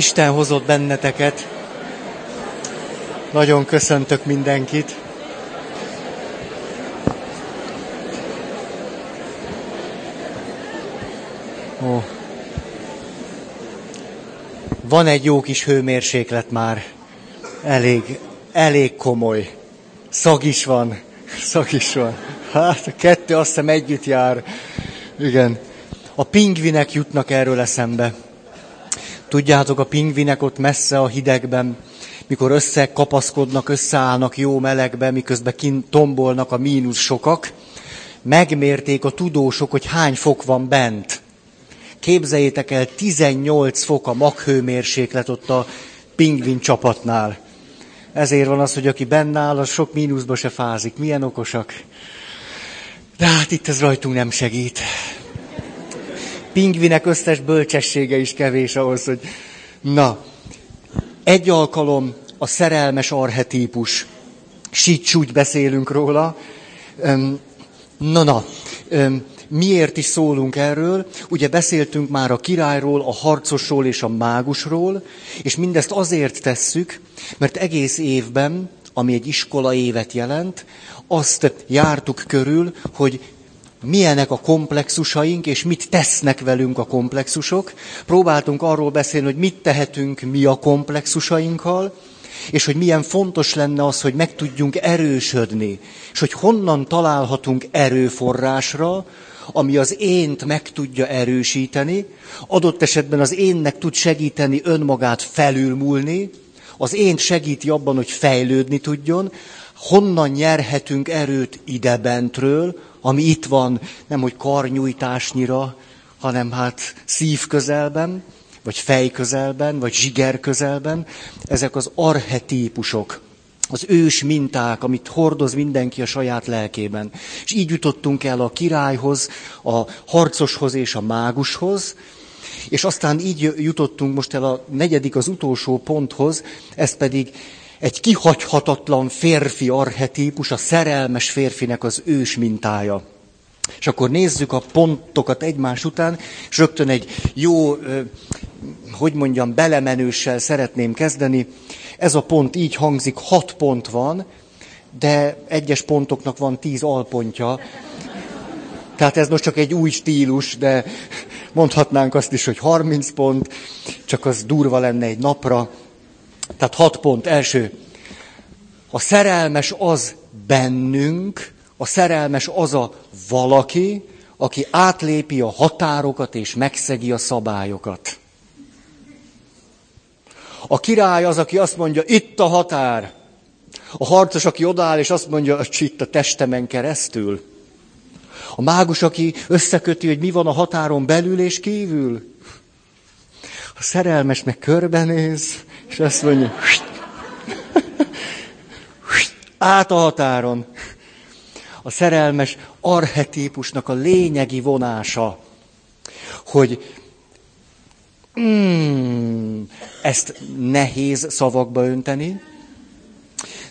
Isten hozott benneteket. Nagyon köszöntök mindenkit. Ó. Van egy jó kis hőmérséklet már. Elég, elég komoly. Szag is van. Szag is van. Hát a kettő azt hiszem együtt jár. Igen. A pingvinek jutnak erről eszembe. Tudjátok, a pingvinek ott messze a hidegben, mikor összekapaszkodnak, összeállnak jó melegbe, miközben kint tombolnak a mínusz sokak, megmérték a tudósok, hogy hány fok van bent. Képzeljétek el, 18 fok a maghőmérséklet ott a pingvin csapatnál. Ezért van az, hogy aki benne áll, az sok mínuszba se fázik. Milyen okosak. De hát itt ez rajtunk nem segít pingvinek összes bölcsessége is kevés ahhoz, hogy... Na, egy alkalom a szerelmes arhetípus. Síts úgy beszélünk róla. Na, na, miért is szólunk erről? Ugye beszéltünk már a királyról, a harcosról és a mágusról, és mindezt azért tesszük, mert egész évben, ami egy iskola évet jelent, azt jártuk körül, hogy milyenek a komplexusaink, és mit tesznek velünk a komplexusok. Próbáltunk arról beszélni, hogy mit tehetünk mi a komplexusainkkal, és hogy milyen fontos lenne az, hogy meg tudjunk erősödni, és hogy honnan találhatunk erőforrásra, ami az ént meg tudja erősíteni, adott esetben az énnek tud segíteni önmagát felülmúlni, az én segíti abban, hogy fejlődni tudjon, honnan nyerhetünk erőt idebentről, ami itt van, nem hogy karnyújtásnyira, hanem hát szív közelben, vagy fej közelben, vagy zsiger közelben. Ezek az arhetípusok, az ős minták, amit hordoz mindenki a saját lelkében. És így jutottunk el a királyhoz, a harcoshoz és a mágushoz, és aztán így jutottunk most el a negyedik, az utolsó ponthoz, ez pedig egy kihagyhatatlan férfi arhetípus, a szerelmes férfinek az ős mintája. És akkor nézzük a pontokat egymás után, és rögtön egy jó, hogy mondjam, belemenőssel szeretném kezdeni. Ez a pont így hangzik, hat pont van, de egyes pontoknak van tíz alpontja. Tehát ez most csak egy új stílus, de mondhatnánk azt is, hogy 30 pont, csak az durva lenne egy napra. Tehát hat pont. Első. A szerelmes az bennünk, a szerelmes az a valaki, aki átlépi a határokat és megszegi a szabályokat. A király az, aki azt mondja, itt a határ. A harcos, aki odáll, és azt mondja, hogy itt a testemen keresztül. A mágus, aki összeköti, hogy mi van a határon belül és kívül. A szerelmes meg körbenéz, és azt mondja, át a határon. A szerelmes arhetípusnak a lényegi vonása, hogy mm, ezt nehéz szavakba önteni,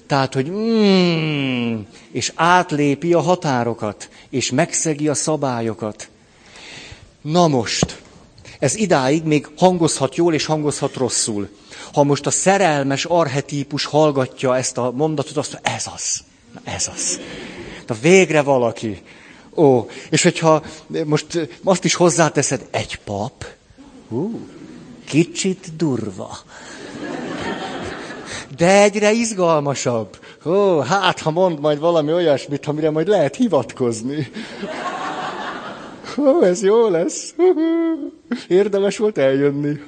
tehát, hogy mm, és átlépi a határokat, és megszegi a szabályokat. Na most, ez idáig még hangozhat jól, és hangozhat rosszul. Ha most a szerelmes arhetípus hallgatja ezt a mondatot, azt mondja, ez az, ez az. De végre valaki. Ó, és hogyha most azt is hozzáteszed, egy pap, hú, kicsit durva. De egyre izgalmasabb. Ó, hát, ha mond majd valami olyasmit, amire majd lehet hivatkozni. Ó, ez jó lesz. Érdemes volt eljönni.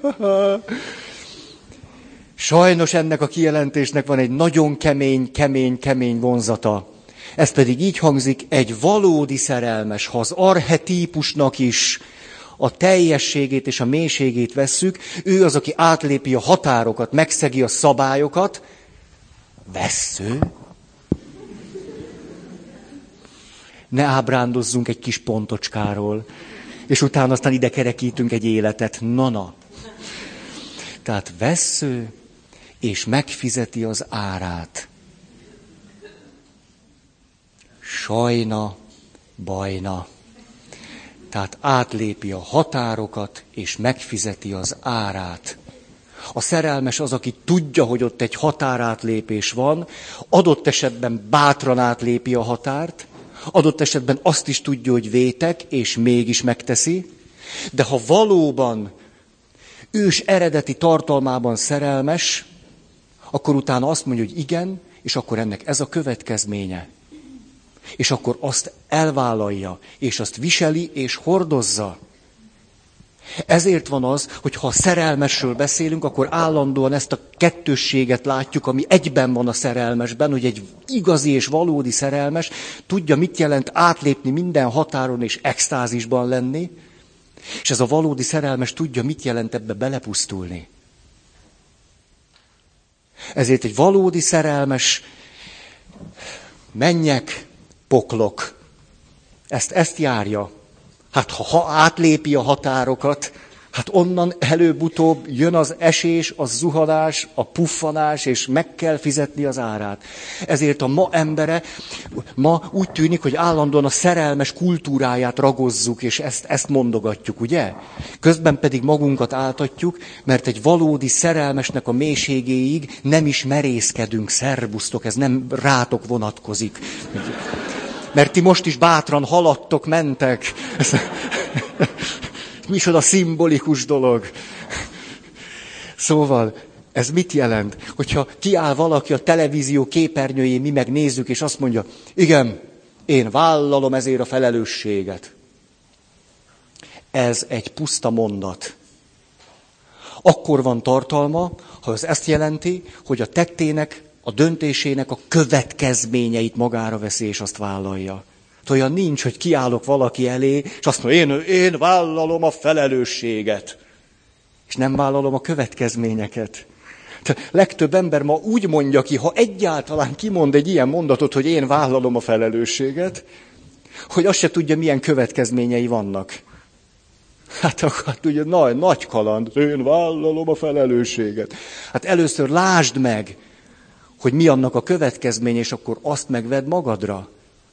Sajnos ennek a kijelentésnek van egy nagyon kemény, kemény, kemény vonzata. Ez pedig így hangzik, egy valódi szerelmes, ha az arhetípusnak is a teljességét és a mélységét vesszük, ő az, aki átlépi a határokat, megszegi a szabályokat, vessző. Ne ábrándozzunk egy kis pontocskáról, és utána aztán ide kerekítünk egy életet. Na-na. Tehát vessző, és megfizeti az árát. Sajna, bajna. Tehát átlépi a határokat, és megfizeti az árát. A szerelmes az, aki tudja, hogy ott egy határátlépés van, adott esetben bátran átlépi a határt, adott esetben azt is tudja, hogy vétek, és mégis megteszi, de ha valóban ős eredeti tartalmában szerelmes, akkor utána azt mondja, hogy igen, és akkor ennek ez a következménye. És akkor azt elvállalja, és azt viseli, és hordozza. Ezért van az, hogy ha szerelmesről beszélünk, akkor állandóan ezt a kettősséget látjuk, ami egyben van a szerelmesben, hogy egy igazi és valódi szerelmes tudja, mit jelent átlépni minden határon és extázisban lenni, és ez a valódi szerelmes tudja, mit jelent ebbe belepusztulni. Ezért egy valódi szerelmes mennyek, poklok. Ezt, ezt járja. Hát ha, ha átlépi a határokat, hát onnan előbb-utóbb jön az esés, a zuhanás, a puffanás, és meg kell fizetni az árát. Ezért a ma embere, ma úgy tűnik, hogy állandóan a szerelmes kultúráját ragozzuk, és ezt, ezt mondogatjuk, ugye? Közben pedig magunkat áltatjuk, mert egy valódi szerelmesnek a mélységéig nem is merészkedünk, szerbusztok, ez nem rátok vonatkozik. Mert ti most is bátran haladtok, mentek. Micsoda szimbolikus dolog. Szóval, ez mit jelent? Hogyha kiáll valaki a televízió képernyőjén, mi megnézzük, és azt mondja, igen, én vállalom ezért a felelősséget. Ez egy puszta mondat. Akkor van tartalma, ha az ezt jelenti, hogy a tettének a döntésének a következményeit magára veszi, és azt vállalja. Olyan nincs, hogy kiállok valaki elé, és azt mondja, én, én vállalom a felelősséget. És nem vállalom a következményeket. Tehát legtöbb ember ma úgy mondja ki, ha egyáltalán kimond egy ilyen mondatot, hogy én vállalom a felelősséget, hogy azt se tudja, milyen következményei vannak. Hát akkor hát ugye nagy, nagy kaland, én vállalom a felelősséget. Hát először lásd meg, hogy mi annak a következménye, és akkor azt megved magadra.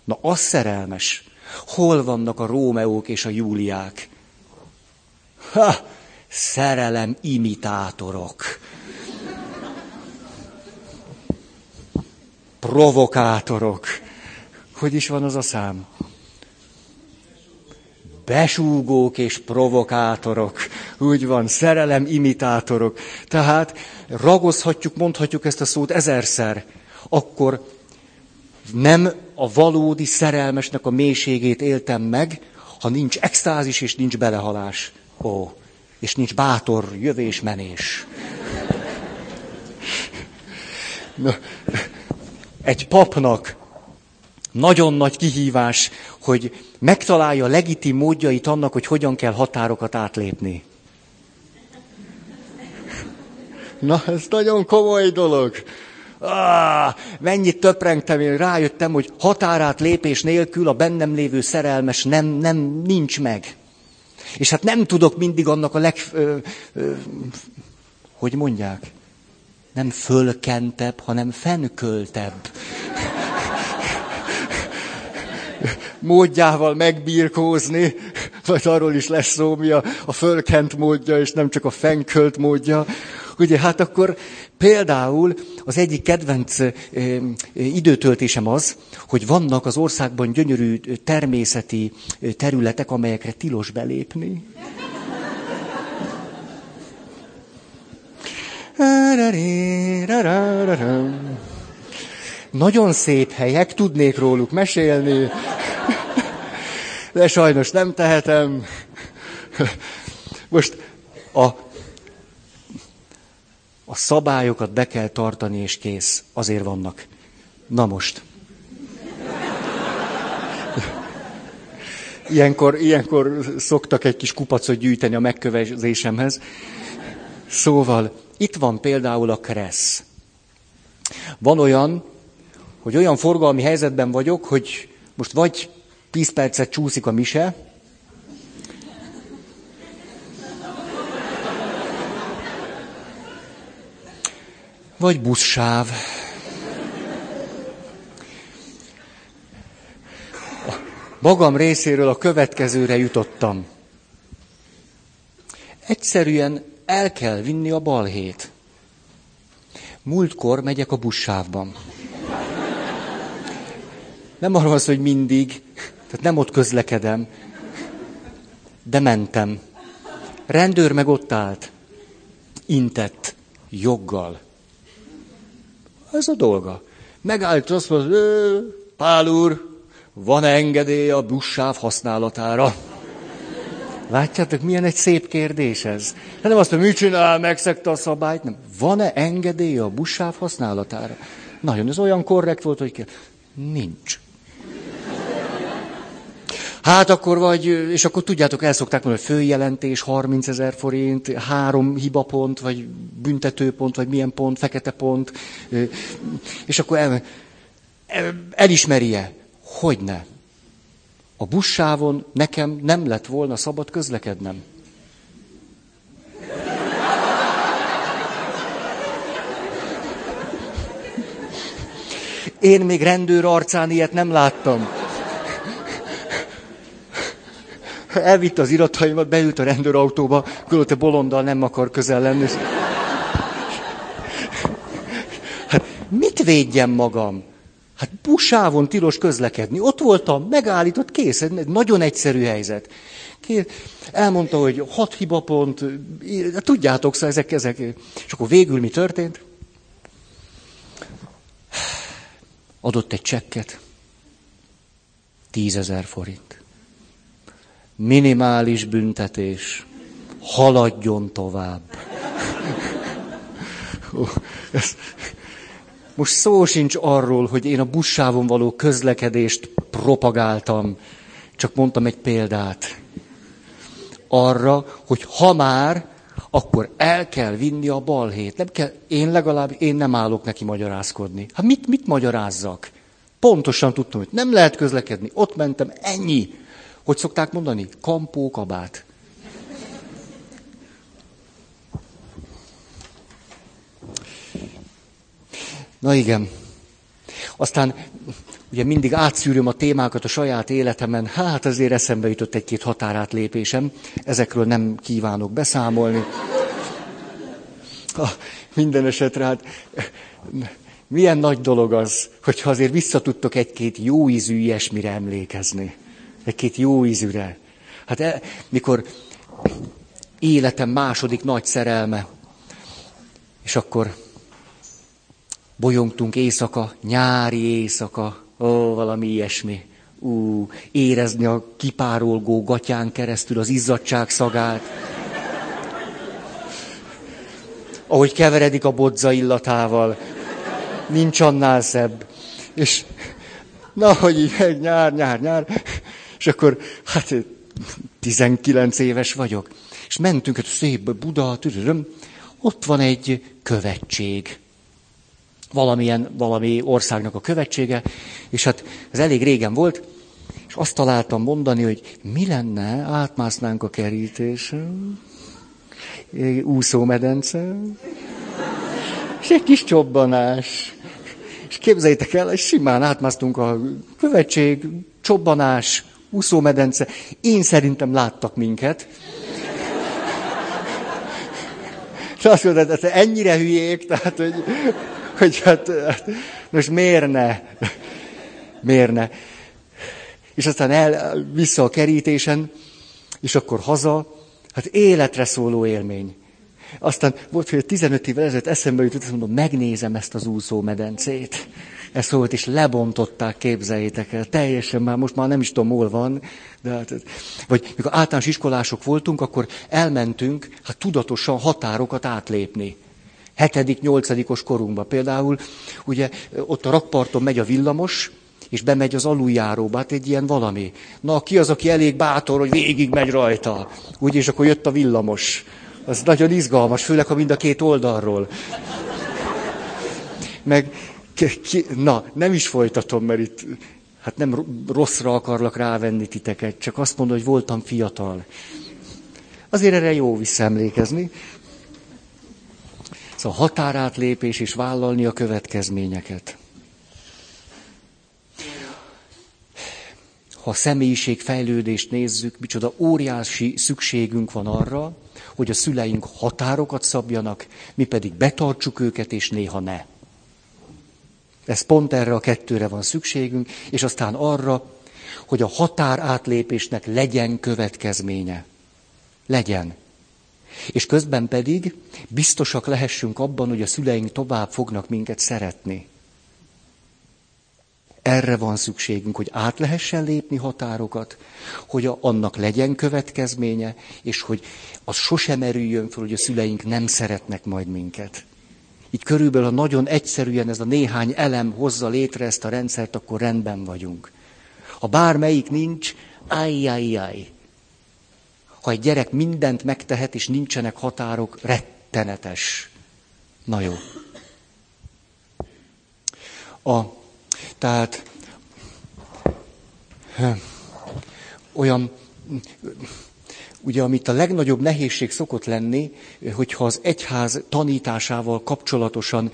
Na, az szerelmes. Hol vannak a Rómeók és a Júliák? Ha, szerelem imitátorok. Provokátorok. Hogy is van az a szám? besúgók és provokátorok. Úgy van, szerelem imitátorok. Tehát ragozhatjuk, mondhatjuk ezt a szót ezerszer. Akkor nem a valódi szerelmesnek a mélységét éltem meg, ha nincs extázis és nincs belehalás. Ó, és nincs bátor jövés-menés. Na, egy papnak nagyon nagy kihívás, hogy megtalálja legitim módjait annak, hogy hogyan kell határokat átlépni. Na, ez nagyon komoly dolog. Ah, mennyit töprengtem, én rájöttem, hogy határát lépés nélkül a bennem lévő szerelmes nem, nem nincs meg. És hát nem tudok mindig annak a leg... Ö, ö, hogy mondják? Nem fölkentebb, hanem fennköltebb módjával megbírkózni, vagy arról is lesz szó, mi a, a fölkent módja, és nem csak a fenkölt módja. Ugye, hát akkor például az egyik kedvenc időtöltésem az, hogy vannak az országban gyönyörű természeti területek, amelyekre tilos belépni. Nagyon szép helyek, tudnék róluk mesélni, de sajnos nem tehetem. Most a, a szabályokat be kell tartani, és kész. Azért vannak. Na most. Ilyenkor, ilyenkor szoktak egy kis kupacot gyűjteni a megkövezésemhez. Szóval, itt van például a kressz. Van olyan, hogy olyan forgalmi helyzetben vagyok, hogy most vagy 10 percet csúszik a mise, vagy buszsáv. A magam részéről a következőre jutottam. Egyszerűen el kell vinni a balhét. Múltkor megyek a buszsávban. Nem arról az, hogy mindig, tehát nem ott közlekedem, de mentem. Rendőr meg ott állt. Intett. Joggal. Ez a dolga. Megállt, azt mondta, Pál úr, van engedély a buszsáv használatára? Látjátok, milyen egy szép kérdés ez? Hát nem azt mondja, mit csinál, megszegte a szabályt, nem. Van-e engedély a buszsáv használatára? Nagyon, ez olyan korrekt volt, hogy kell. Nincs. Hát akkor vagy, és akkor tudjátok, el szokták mondani, hogy főjelentés 30 ezer forint, három hibapont, vagy büntetőpont, vagy milyen pont, fekete pont, és akkor el, elismerje, hogy ne. A buszsávon nekem nem lett volna szabad közlekednem. Én még rendőr arcán ilyet nem láttam. Elvitte az irataimat, beült a rendőrautóba, különte bolonddal nem akar közel lenni. Hát mit védjem magam? Hát busávon tilos közlekedni. Ott voltam, megállított, kész. Nagyon egyszerű helyzet. Kész. Elmondta, hogy hat hibapont, tudjátok, szóval ezek, ezek. És akkor végül mi történt? Adott egy csekket. Tízezer forint. Minimális büntetés. Haladjon tovább. most szó sincs arról, hogy én a buszsávon való közlekedést propagáltam, csak mondtam egy példát. Arra, hogy ha már, akkor el kell vinni a balhét. Nem kell, én legalább, én nem állok neki magyarázkodni. Hát mit, mit magyarázzak? Pontosan tudtam, hogy nem lehet közlekedni. Ott mentem, ennyi. Hogy szokták mondani? Kampó, kabát. Na igen. Aztán ugye mindig átszűröm a témákat a saját életemen, hát azért eszembe jutott egy-két határátlépésem, ezekről nem kívánok beszámolni. Ha, minden esetre hát milyen nagy dolog az, hogyha azért visszatudtok egy-két jó ízű ilyesmire emlékezni. Egy-két jó ízűre. Hát e, mikor életem második nagy szerelme, és akkor bolyongtunk éjszaka, nyári éjszaka, ó, valami ilyesmi. Ú, érezni a kipárolgó gatyán keresztül az izzadság szagát. Ahogy keveredik a bodza illatával. Nincs annál szebb. És na, hogy így, nyár, nyár, nyár. És akkor, hát 19 éves vagyok. És mentünk, hát szép Buda, tudom, ott van egy követség valamilyen, valami országnak a követsége, és hát ez elég régen volt, és azt találtam mondani, hogy mi lenne, átmásznánk a kerítésen, úszómedence, és egy kis csobbanás. És képzeljétek el, simán átmásztunk a követség, csobbanás, úszómedence. Én szerintem láttak minket. És azt mondod, hogy ennyire hülyék, tehát, hogy hogy hát, hát most miért ne? Miért ne? És aztán el, vissza a kerítésen, és akkor haza, hát életre szóló élmény. Aztán volt, hogy 15 évvel ezelőtt eszembe jutott, azt mondom, megnézem ezt az úszómedencét. Ez volt, és lebontották, képzeljétek el, teljesen már, most már nem is tudom, hol van. De hát, vagy mikor általános iskolások voltunk, akkor elmentünk, hát tudatosan határokat átlépni hetedik, nyolcadikos korunkban. Például ugye ott a rakparton megy a villamos, és bemegy az aluljáróba, hát egy ilyen valami. Na, ki az, aki elég bátor, hogy végig megy rajta? Úgy, és akkor jött a villamos. Az nagyon izgalmas, főleg, ha mind a két oldalról. Meg, ki, na, nem is folytatom, mert itt, hát nem rosszra akarlak rávenni titeket, csak azt mondom, hogy voltam fiatal. Azért erre jó visszaemlékezni. Szóval határátlépés és vállalni a következményeket. ha a személyiségfejlődést nézzük, micsoda óriási szükségünk van arra, hogy a szüleink határokat szabjanak, mi pedig betartsuk őket, és néha ne. Ez pont erre a kettőre van szükségünk, és aztán arra, hogy a határ átlépésnek legyen következménye. Legyen. És közben pedig biztosak lehessünk abban, hogy a szüleink tovább fognak minket szeretni. Erre van szükségünk, hogy át lehessen lépni határokat, hogy a, annak legyen következménye, és hogy az sosem erüljön föl, hogy a szüleink nem szeretnek majd minket. Így körülbelül, ha nagyon egyszerűen ez a néhány elem hozza létre ezt a rendszert, akkor rendben vagyunk. Ha bármelyik nincs, ajjajjaj. Ha egy gyerek mindent megtehet, és nincsenek határok, rettenetes. Na jó. A, tehát olyan ugye amit a legnagyobb nehézség szokott lenni, hogyha az egyház tanításával kapcsolatosan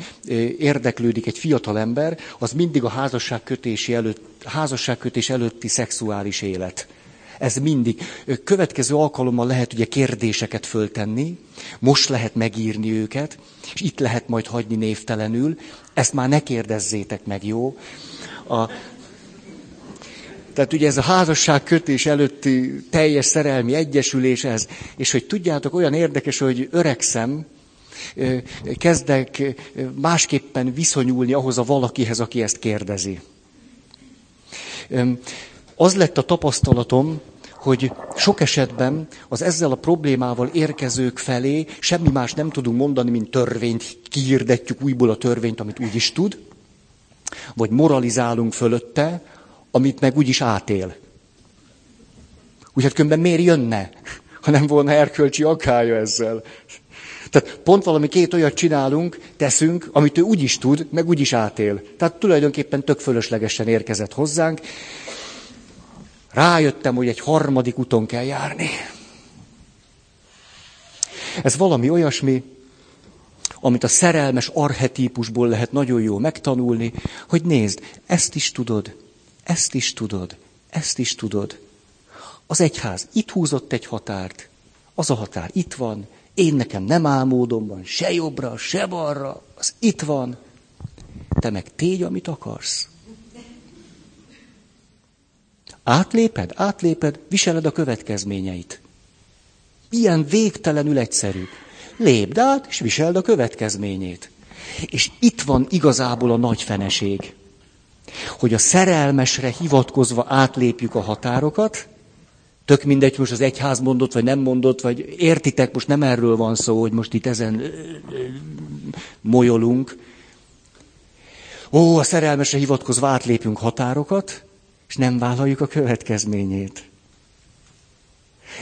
érdeklődik egy fiatal ember, az mindig a házasságkötési előtt, házasságkötés előtti szexuális élet. Ez mindig. Következő alkalommal lehet ugye kérdéseket föltenni, most lehet megírni őket, és itt lehet majd hagyni névtelenül. Ezt már ne kérdezzétek meg, jó? A, tehát ugye ez a házasság kötés előtti teljes szerelmi egyesülés ez. És hogy tudjátok, olyan érdekes, hogy öregszem, kezdek másképpen viszonyulni ahhoz a valakihez, aki ezt kérdezi. Az lett a tapasztalatom, hogy sok esetben az ezzel a problémával érkezők felé semmi más nem tudunk mondani, mint törvényt, kiirdetjük újból a törvényt, amit úgy is tud, vagy moralizálunk fölötte, amit meg úgyis átél. Úgy hát különben miért jönne, ha nem volna erkölcsi akálya ezzel. Tehát pont valami két olyat csinálunk, teszünk, amit ő úgy is tud, meg úgy is átél. Tehát tulajdonképpen tök fölöslegesen érkezett hozzánk. Rájöttem, hogy egy harmadik úton kell járni. Ez valami olyasmi, amit a szerelmes arhetípusból lehet nagyon jó megtanulni, hogy nézd, ezt is tudod, ezt is tudod, ezt is tudod. Az egyház itt húzott egy határt, az a határ itt van, én nekem nem álmódom van, se jobbra, se balra, az itt van. Te meg tégy, amit akarsz. Átléped, átléped, viseled a következményeit. Ilyen végtelenül egyszerű. Lépd át, és viseld a következményét. És itt van igazából a nagy feneség hogy a szerelmesre hivatkozva átlépjük a határokat, tök mindegy, most az egyház mondott, vagy nem mondott, vagy értitek, most nem erről van szó, hogy most itt ezen molyolunk. Ó, a szerelmesre hivatkozva átlépünk határokat, és nem vállaljuk a következményét.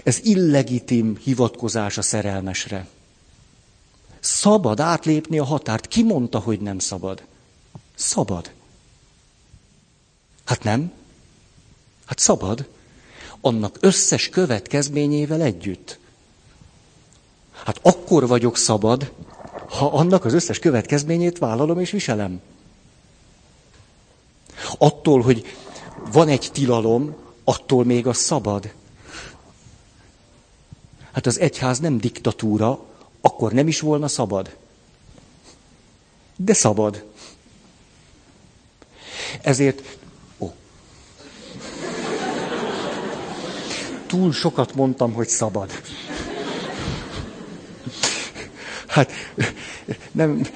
Ez illegitim hivatkozás a szerelmesre. Szabad átlépni a határt. Ki mondta, hogy nem szabad? Szabad. Hát nem. Hát szabad. Annak összes következményével együtt. Hát akkor vagyok szabad, ha annak az összes következményét vállalom és viselem. Attól, hogy van egy tilalom, attól még a szabad. Hát az egyház nem diktatúra, akkor nem is volna szabad. De szabad. Ezért túl sokat mondtam, hogy szabad. Hát, nem,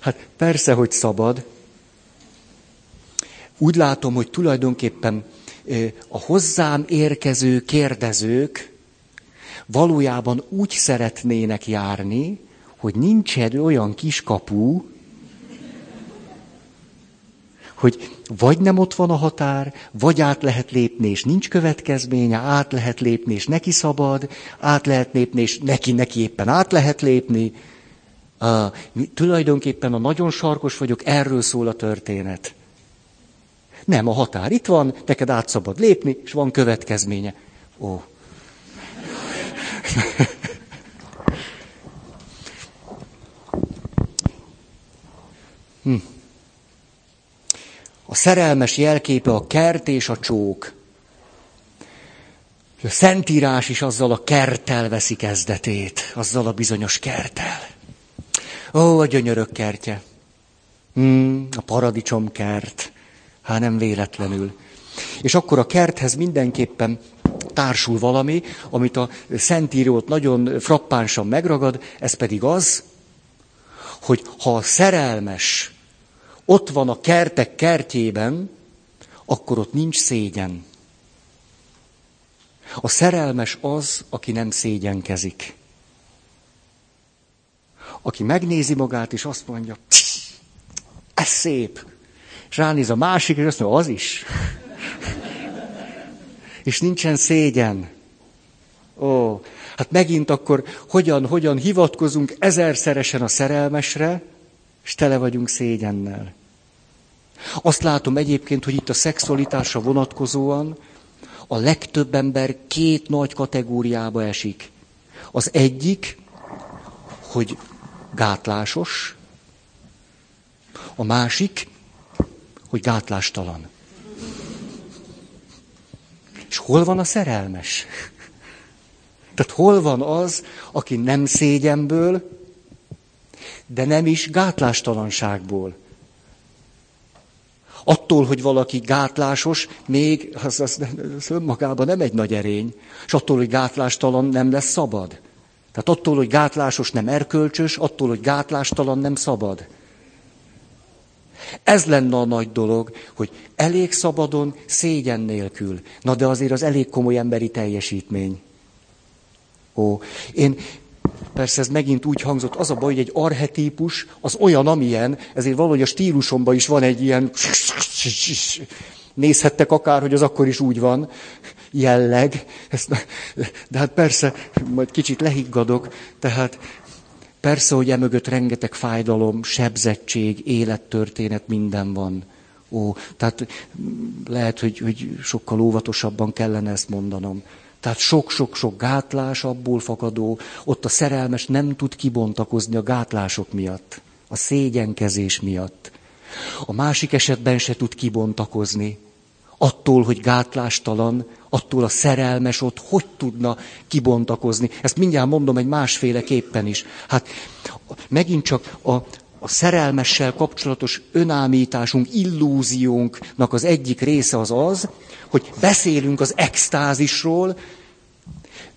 hát persze, hogy szabad. Úgy látom, hogy tulajdonképpen a hozzám érkező kérdezők valójában úgy szeretnének járni, hogy nincs egy olyan kis kapu, hogy vagy nem ott van a határ, vagy át lehet lépni, és nincs következménye, át lehet lépni, és neki szabad, át lehet lépni, és neki, neki éppen át lehet lépni. Uh, tulajdonképpen a nagyon sarkos vagyok, erről szól a történet. Nem, a határ itt van, neked át szabad lépni, és van következménye. Ó. hm. A szerelmes jelképe a kert és a csók. A Szentírás is azzal a kerttel veszi kezdetét, azzal a bizonyos kerttel. Ó, a gyönyörök kertje. Hmm, a paradicsom kert. Hát nem véletlenül. És akkor a kerthez mindenképpen társul valami, amit a Szentírót nagyon frappánsan megragad, ez pedig az, hogy ha a szerelmes ott van a kertek kertjében, akkor ott nincs szégyen. A szerelmes az, aki nem szégyenkezik. Aki megnézi magát, és azt mondja, ez szép. És ránéz a másik, és azt mondja, az is. és nincsen szégyen. Ó, hát megint akkor hogyan, hogyan hivatkozunk ezerszeresen a szerelmesre, és tele vagyunk szégyennel. Azt látom egyébként, hogy itt a szexualitásra vonatkozóan a legtöbb ember két nagy kategóriába esik. Az egyik, hogy gátlásos, a másik, hogy gátlástalan. És hol van a szerelmes? Tehát hol van az, aki nem szégyenből, de nem is gátlástalanságból. Attól, hogy valaki gátlásos, még az, az, az önmagában nem egy nagy erény. És attól, hogy gátlástalan nem lesz szabad. Tehát attól, hogy gátlásos nem erkölcsös, attól, hogy gátlástalan nem szabad. Ez lenne a nagy dolog, hogy elég szabadon, szégyen nélkül. Na de azért az elég komoly emberi teljesítmény. Ó, én persze ez megint úgy hangzott, az a baj, hogy egy arhetípus az olyan, amilyen, ezért valahogy a stílusomban is van egy ilyen, nézhettek akár, hogy az akkor is úgy van, jelleg, de hát persze, majd kicsit lehiggadok, tehát persze, hogy emögött rengeteg fájdalom, sebzettség, élettörténet, minden van. Ó, tehát lehet, hogy, hogy sokkal óvatosabban kellene ezt mondanom. Tehát sok-sok-sok gátlás abból fakadó, ott a szerelmes nem tud kibontakozni a gátlások miatt, a szégyenkezés miatt. A másik esetben se tud kibontakozni. Attól, hogy gátlástalan, attól a szerelmes ott hogy tudna kibontakozni. Ezt mindjárt mondom egy másféleképpen is. Hát megint csak a, a szerelmessel kapcsolatos önámításunk, illúziónknak az egyik része az az, hogy beszélünk az extázisról,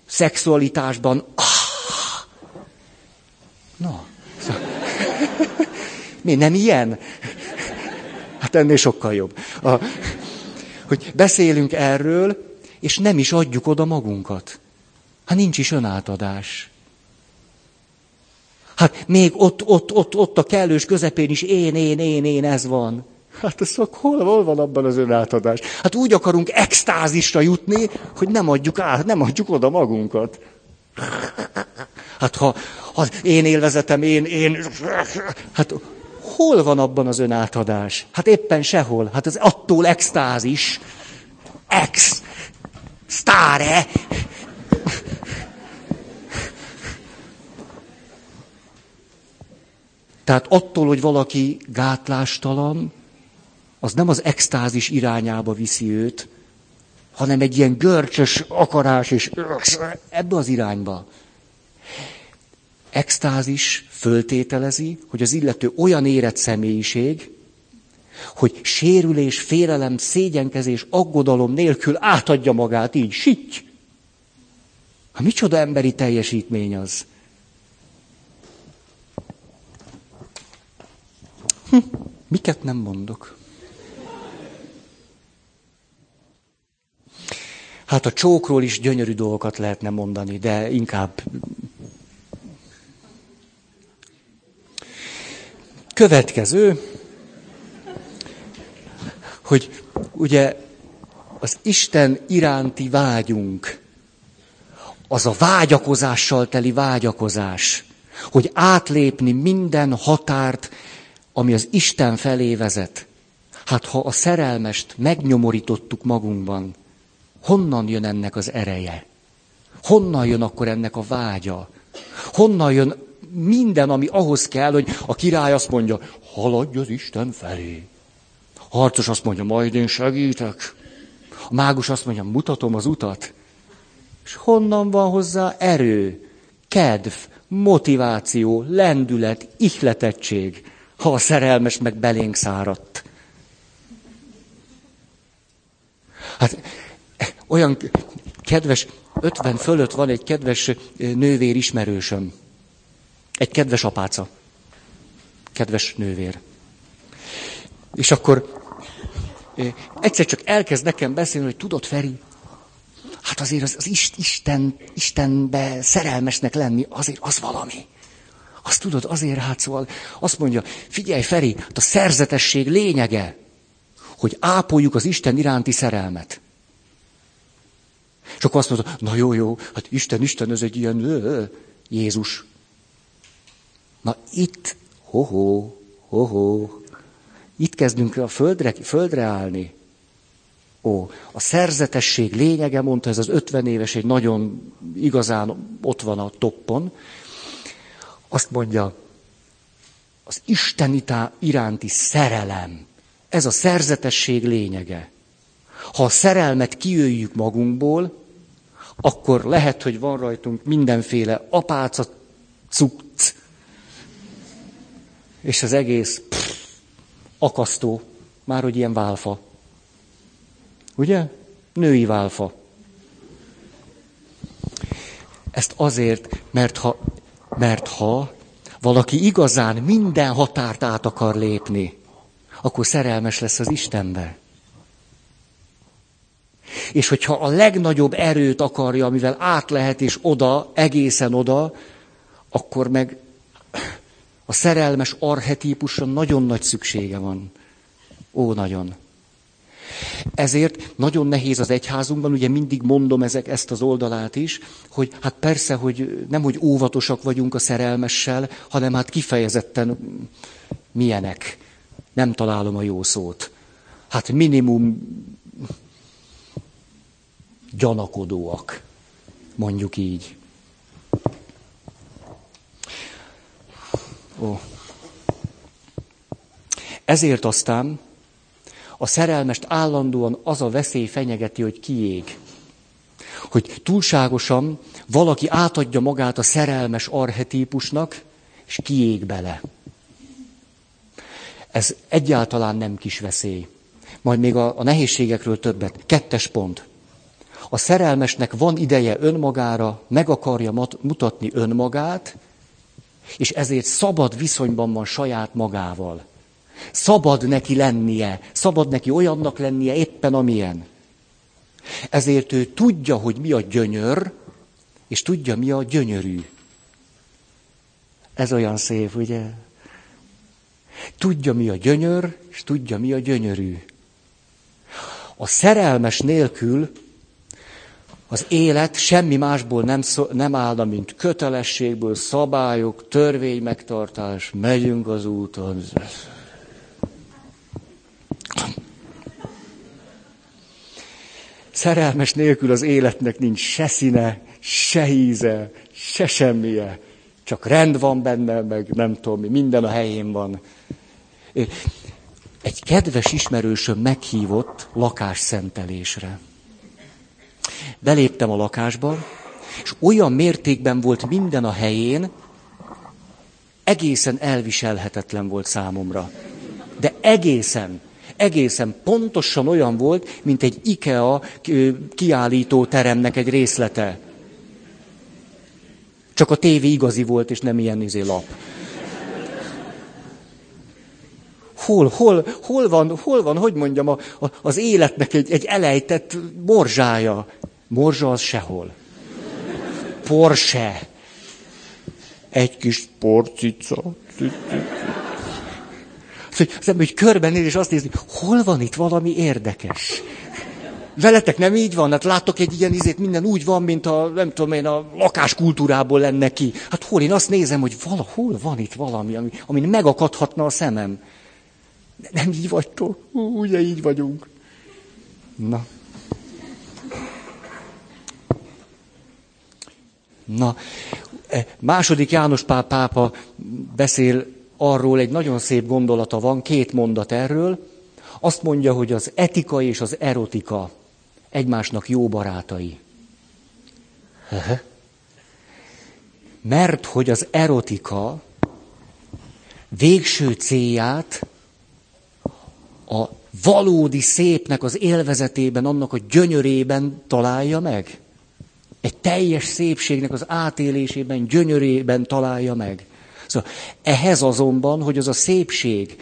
szexualitásban. Ah! Na, mi nem ilyen? Hát ennél sokkal jobb. A, hogy beszélünk erről, és nem is adjuk oda magunkat. Hát nincs is önátadás. Hát még ott, ott, ott, ott a kellős közepén is én, én, én, én, ez van. Hát ez hol, hol van abban az önátadás? Hát úgy akarunk extázisra jutni, hogy nem adjuk át, nem adjuk oda magunkat. Hát ha, ha én élvezetem, én, én, hát hol van abban az önátadás? Hát éppen sehol. Hát ez attól extázis. Ex. Stáre. Tehát attól, hogy valaki gátlástalan, az nem az extázis irányába viszi őt, hanem egy ilyen görcsös akarás, és ebbe az irányba. Extázis föltételezi, hogy az illető olyan érett személyiség, hogy sérülés, félelem, szégyenkezés, aggodalom nélkül átadja magát így, sitty. Ha micsoda emberi teljesítmény az. Hm, miket nem mondok? Hát a csókról is gyönyörű dolgokat lehetne mondani, de inkább... Következő, hogy ugye az Isten iránti vágyunk, az a vágyakozással teli vágyakozás, hogy átlépni minden határt, ami az Isten felé vezet. Hát ha a szerelmest megnyomorítottuk magunkban, honnan jön ennek az ereje? Honnan jön akkor ennek a vágya? Honnan jön minden, ami ahhoz kell, hogy a király azt mondja, haladj az Isten felé. Harcos azt mondja, majd én segítek. A mágus azt mondja, mutatom az utat. És honnan van hozzá erő, kedv, motiváció, lendület, ihletettség, ha a szerelmes meg belénk száradt. Hát olyan kedves, 50 fölött van egy kedves nővér ismerősöm. Egy kedves apáca. Kedves nővér. És akkor egyszer csak elkezd nekem beszélni, hogy tudod, Feri, hát azért az, az Isten, Istenbe szerelmesnek lenni, azért az valami. Azt tudod, azért hát szóval azt mondja, figyelj Feri, hát a szerzetesség lényege, hogy ápoljuk az Isten iránti szerelmet. És akkor azt mondta, na jó, jó, hát Isten, Isten, ez egy ilyen ö, Jézus. Na itt, ho-ho, ho-ho, itt kezdünk a földre, földre állni. Ó, a szerzetesség lényege, mondta ez az 50 éves, egy nagyon igazán ott van a toppon. Azt mondja, az Isten iránti szerelem, ez a szerzetesség lényege. Ha a szerelmet kiöljük magunkból, akkor lehet, hogy van rajtunk mindenféle apáca cucc, és az egész pff, akasztó, már hogy ilyen válfa. Ugye? Női válfa. Ezt azért, mert ha, mert ha valaki igazán minden határt át akar lépni, akkor szerelmes lesz az Istenbe. És hogyha a legnagyobb erőt akarja, amivel át lehet és oda, egészen oda, akkor meg a szerelmes arhetípusra nagyon nagy szüksége van. Ó, nagyon. Ezért nagyon nehéz az egyházunkban, ugye mindig mondom ezek, ezt az oldalát is, hogy hát persze, hogy nem, hogy óvatosak vagyunk a szerelmessel, hanem hát kifejezetten milyenek. Nem találom a jó szót. Hát minimum gyanakodóak, mondjuk így. Ó. Ezért aztán a szerelmest állandóan az a veszély fenyegeti, hogy kiég. Hogy túlságosan valaki átadja magát a szerelmes arhetípusnak, és kiég bele. Ez egyáltalán nem kis veszély. Majd még a, a nehézségekről többet. Kettes pont. A szerelmesnek van ideje önmagára, meg akarja mutatni önmagát, és ezért szabad viszonyban van saját magával. Szabad neki lennie, szabad neki olyannak lennie éppen amilyen. Ezért ő tudja, hogy mi a gyönyör, és tudja, mi a gyönyörű. Ez olyan szép, ugye? Tudja, mi a gyönyör, és tudja, mi a gyönyörű. A szerelmes nélkül az élet semmi másból nem, szó, nem állna, mint kötelességből, szabályok, törvény megtartás, megyünk az úton. Szerelmes nélkül az életnek nincs se színe, se íze, se semmije. Csak rend van benne, meg nem tudom mi, minden a helyén van. Egy kedves ismerősöm meghívott lakásszentelésre. Beléptem a lakásba, és olyan mértékben volt minden a helyén, egészen elviselhetetlen volt számomra. De egészen, egészen pontosan olyan volt, mint egy IKEA kiállító teremnek egy részlete. Csak a tévé igazi volt, és nem ilyen izé lap. Hol, hol, hol, van, hol van, hogy mondjam, a, a, az életnek egy, egy elejtett morzsája. Morzsa az sehol. Porsche. Egy kis porcica. Az ember, hogy körbenéz, és azt nézi, hol van itt valami érdekes. Veletek nem így van? Hát látok egy ilyen izét, minden úgy van, mint a, nem tudom én, a lakáskultúrából lenne ki. Hát hol én azt nézem, hogy valahol van itt valami, ami, ami megakadhatna a szemem. Nem így vagytok? Ugye így vagyunk. Na. Na, e, második János Pál pápa beszél arról, egy nagyon szép gondolata van, két mondat erről. Azt mondja, hogy az etika és az erotika egymásnak jó barátai. Mert hogy az erotika végső célját a valódi szépnek az élvezetében, annak a gyönyörében találja meg. Egy teljes szépségnek az átélésében, gyönyörében találja meg. Szóval ehhez azonban, hogy az a szépség,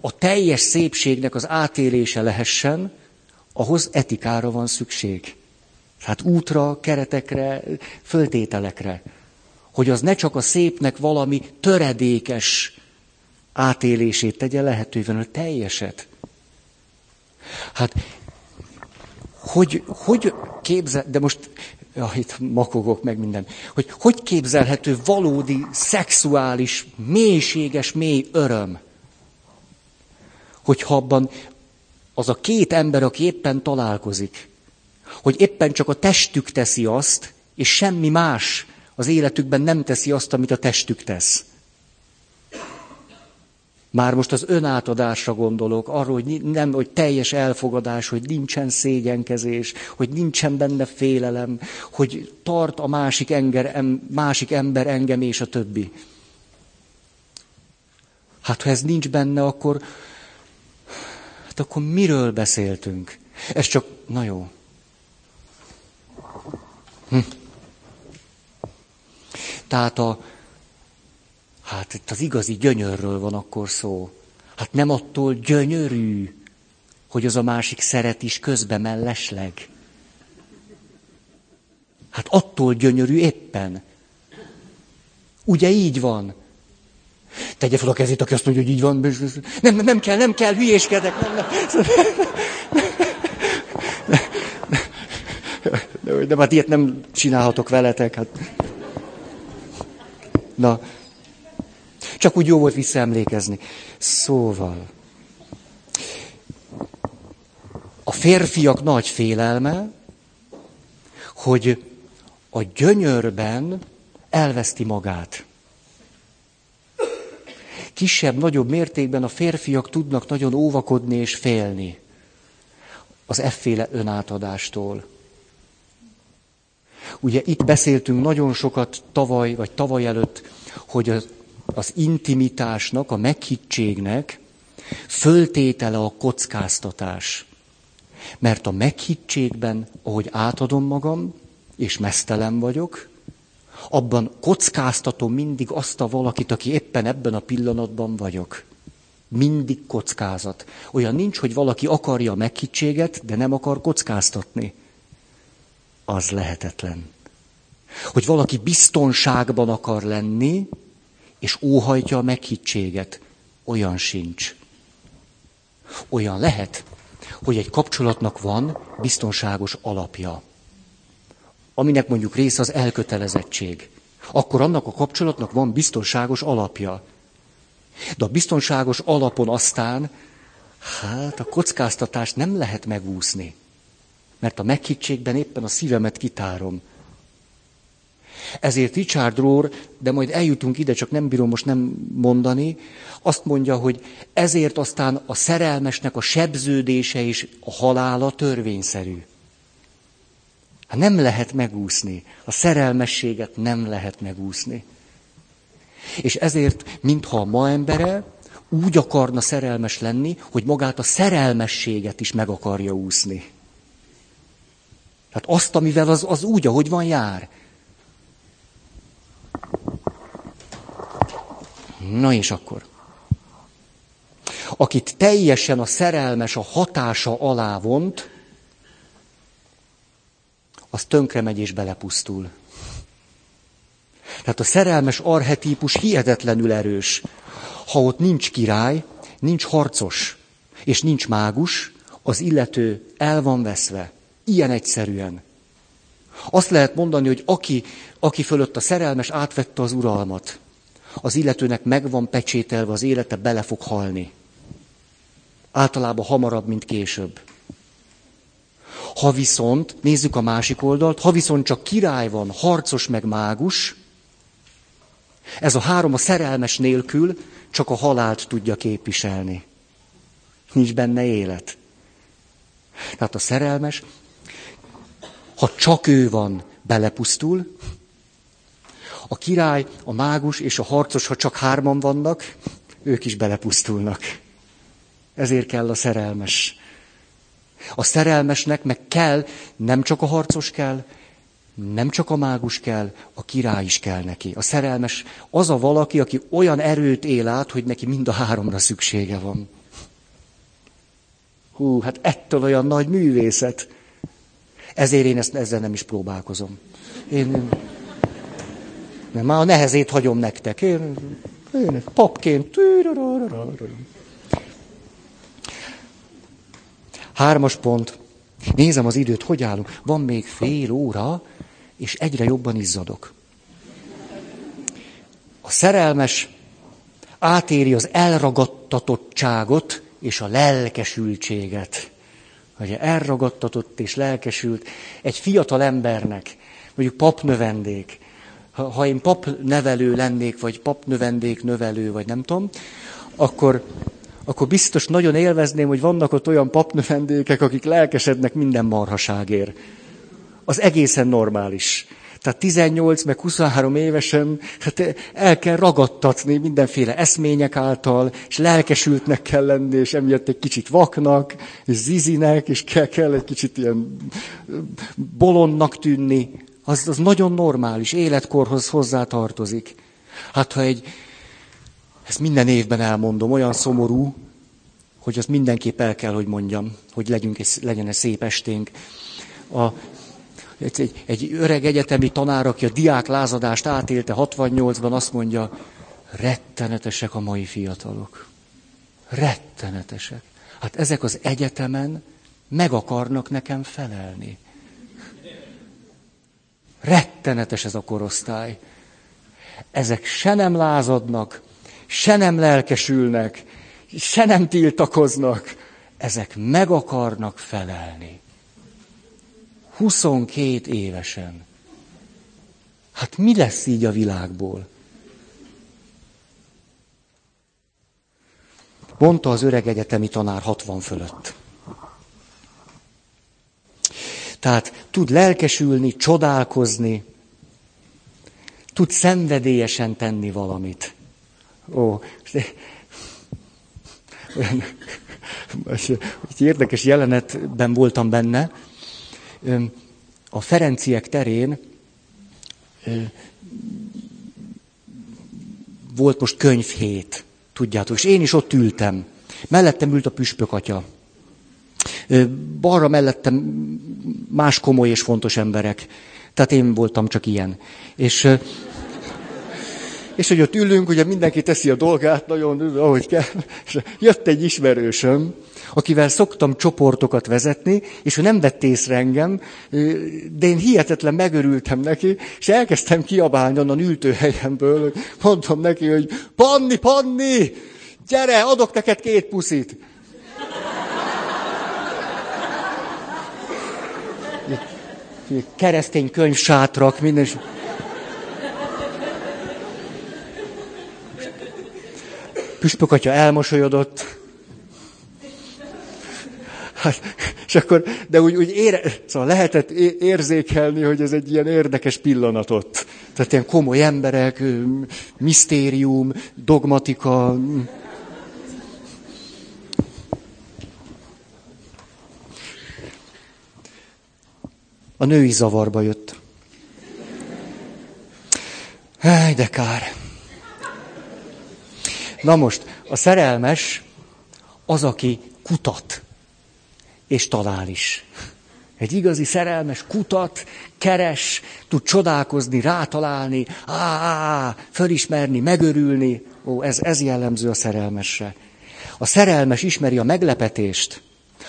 a teljes szépségnek az átélése lehessen, ahhoz etikára van szükség. Hát útra, keretekre, föltételekre. Hogy az ne csak a szépnek valami töredékes átélését tegye lehetővé, hanem a teljeset. Hát, hogy, hogy képzel, de most ja, itt makogok meg minden, hogy hogy képzelhető valódi, szexuális, mélységes, mély öröm, hogyha abban az a két ember, aki éppen találkozik, hogy éppen csak a testük teszi azt, és semmi más az életükben nem teszi azt, amit a testük tesz. Már most az önátadásra gondolok, arról, hogy nem, hogy teljes elfogadás, hogy nincsen szégyenkezés, hogy nincsen benne félelem, hogy tart a másik, enger, em, másik ember engem és a többi. Hát ha ez nincs benne, akkor, hát akkor miről beszéltünk? Ez csak, na jó. Hm. Tehát a, Hát itt az igazi gyönyörről van akkor szó. Hát nem attól gyönyörű, hogy az a másik szeret is közbe mellesleg. Hát attól gyönyörű éppen. Ugye így van? Tegye fel a kezét, aki azt mondja, hogy így van. Nem, nem, nem kell, nem kell, hülyéskedek. Nem, nem. De, de hát ilyet nem csinálhatok veletek. Hát. Na, csak úgy jó volt visszaemlékezni. Szóval, a férfiak nagy félelme, hogy a gyönyörben elveszti magát. Kisebb-nagyobb mértékben a férfiak tudnak nagyon óvakodni és félni az efféle önátadástól. Ugye itt beszéltünk nagyon sokat tavaly, vagy tavaly előtt, hogy az az intimitásnak, a meghittségnek föltétele a kockáztatás. Mert a meghittségben, ahogy átadom magam, és mesztelen vagyok, abban kockáztatom mindig azt a valakit, aki éppen ebben a pillanatban vagyok. Mindig kockázat. Olyan nincs, hogy valaki akarja a meghittséget, de nem akar kockáztatni. Az lehetetlen. Hogy valaki biztonságban akar lenni, és óhajtja a meghittséget. Olyan sincs. Olyan lehet, hogy egy kapcsolatnak van biztonságos alapja, aminek mondjuk része az elkötelezettség. Akkor annak a kapcsolatnak van biztonságos alapja. De a biztonságos alapon aztán, hát a kockáztatást nem lehet megúszni. Mert a meghittségben éppen a szívemet kitárom. Ezért Richard Rohr, de majd eljutunk ide, csak nem bírom most nem mondani, azt mondja, hogy ezért aztán a szerelmesnek a sebződése és a halála törvényszerű. Hát nem lehet megúszni. A szerelmességet nem lehet megúszni. És ezért, mintha a ma embere úgy akarna szerelmes lenni, hogy magát a szerelmességet is meg akarja úszni. Tehát azt, amivel az, az úgy, ahogy van, jár. Na és akkor. Akit teljesen a szerelmes a hatása alá vont, az tönkre megy és belepusztul. Tehát a szerelmes arhetípus hihetetlenül erős. Ha ott nincs király, nincs harcos, és nincs mágus, az illető el van veszve. Ilyen egyszerűen. Azt lehet mondani, hogy aki, aki fölött a szerelmes átvette az uralmat, az illetőnek megvan pecsételve az élete, bele fog halni. Általában hamarabb, mint később. Ha viszont, nézzük a másik oldalt, ha viszont csak király van, harcos meg mágus, ez a három a szerelmes nélkül csak a halált tudja képviselni. Nincs benne élet. Tehát a szerelmes, ha csak ő van, belepusztul. A király, a mágus és a harcos, ha csak hárman vannak, ők is belepusztulnak. Ezért kell a szerelmes. A szerelmesnek meg kell, nem csak a harcos kell, nem csak a mágus kell, a király is kell neki. A szerelmes az a valaki, aki olyan erőt él át, hogy neki mind a háromra szüksége van. Hú, hát ettől olyan nagy művészet. Ezért én ezt, ezzel nem is próbálkozom. Én, én nem, már a nehezét hagyom nektek. Én, én papként. Hármas pont. Nézem az időt, hogy állunk. Van még fél óra, és egyre jobban izzadok. A szerelmes átéri az elragadtatottságot és a lelkesültséget. Hogy elragadtatott és lelkesült egy fiatal embernek, mondjuk papnövendék, ha, én papnevelő lennék, vagy papnövendék növelő, vagy nem tudom, akkor, akkor biztos nagyon élvezném, hogy vannak ott olyan papnövendékek, akik lelkesednek minden marhaságért az egészen normális. Tehát 18 meg 23 évesen hát el kell ragadtatni mindenféle eszmények által, és lelkesültnek kell lenni, és emiatt egy kicsit vaknak, és zizinek, és kell, kell egy kicsit ilyen bolondnak tűnni. Az, az nagyon normális, életkorhoz hozzá tartozik. Hát ha egy, ezt minden évben elmondom, olyan szomorú, hogy azt mindenképp el kell, hogy mondjam, hogy legyünk egy, legyen egy szép esténk. A egy, egy, egy öreg egyetemi tanár, aki a diák lázadást átélte 68-ban, azt mondja, rettenetesek a mai fiatalok. Rettenetesek. Hát ezek az egyetemen meg akarnak nekem felelni. Rettenetes ez a korosztály. Ezek se nem lázadnak, se nem lelkesülnek, se nem tiltakoznak. Ezek meg akarnak felelni. 22 évesen. Hát mi lesz így a világból? Mondta az öreg egyetemi tanár 60 fölött. Tehát tud lelkesülni, csodálkozni, tud szenvedélyesen tenni valamit. Ó, olyan, egy érdekes jelenetben voltam benne, a Ferenciek terén volt most könyvhét, tudjátok, és én is ott ültem. Mellettem ült a püspök atya. Balra mellettem más komoly és fontos emberek. Tehát én voltam csak ilyen. És, és hogy ott ülünk, ugye mindenki teszi a dolgát, nagyon, ahogy kell. És jött egy ismerősöm, akivel szoktam csoportokat vezetni, és ő nem vett észre engem, de én hihetetlen megörültem neki, és elkezdtem kiabálni onnan ültőhelyemből, mondtam neki, hogy Panni, Panni, gyere, adok neked két puszit. Keresztény könyvsátrak, minden. Püspök atya elmosolyodott, Hát, és akkor, de úgy, úgy ére, szóval lehetett érzékelni, hogy ez egy ilyen érdekes pillanatot. Tehát ilyen komoly emberek, misztérium, dogmatika. A női zavarba jött. Hely, de kár. Na most, a szerelmes az, aki kutat és talál is. Egy igazi szerelmes kutat, keres, tud csodálkozni, rátalálni, á, á, fölismerni, megörülni. Ó, ez, ez jellemző a szerelmesre. A szerelmes ismeri a meglepetést.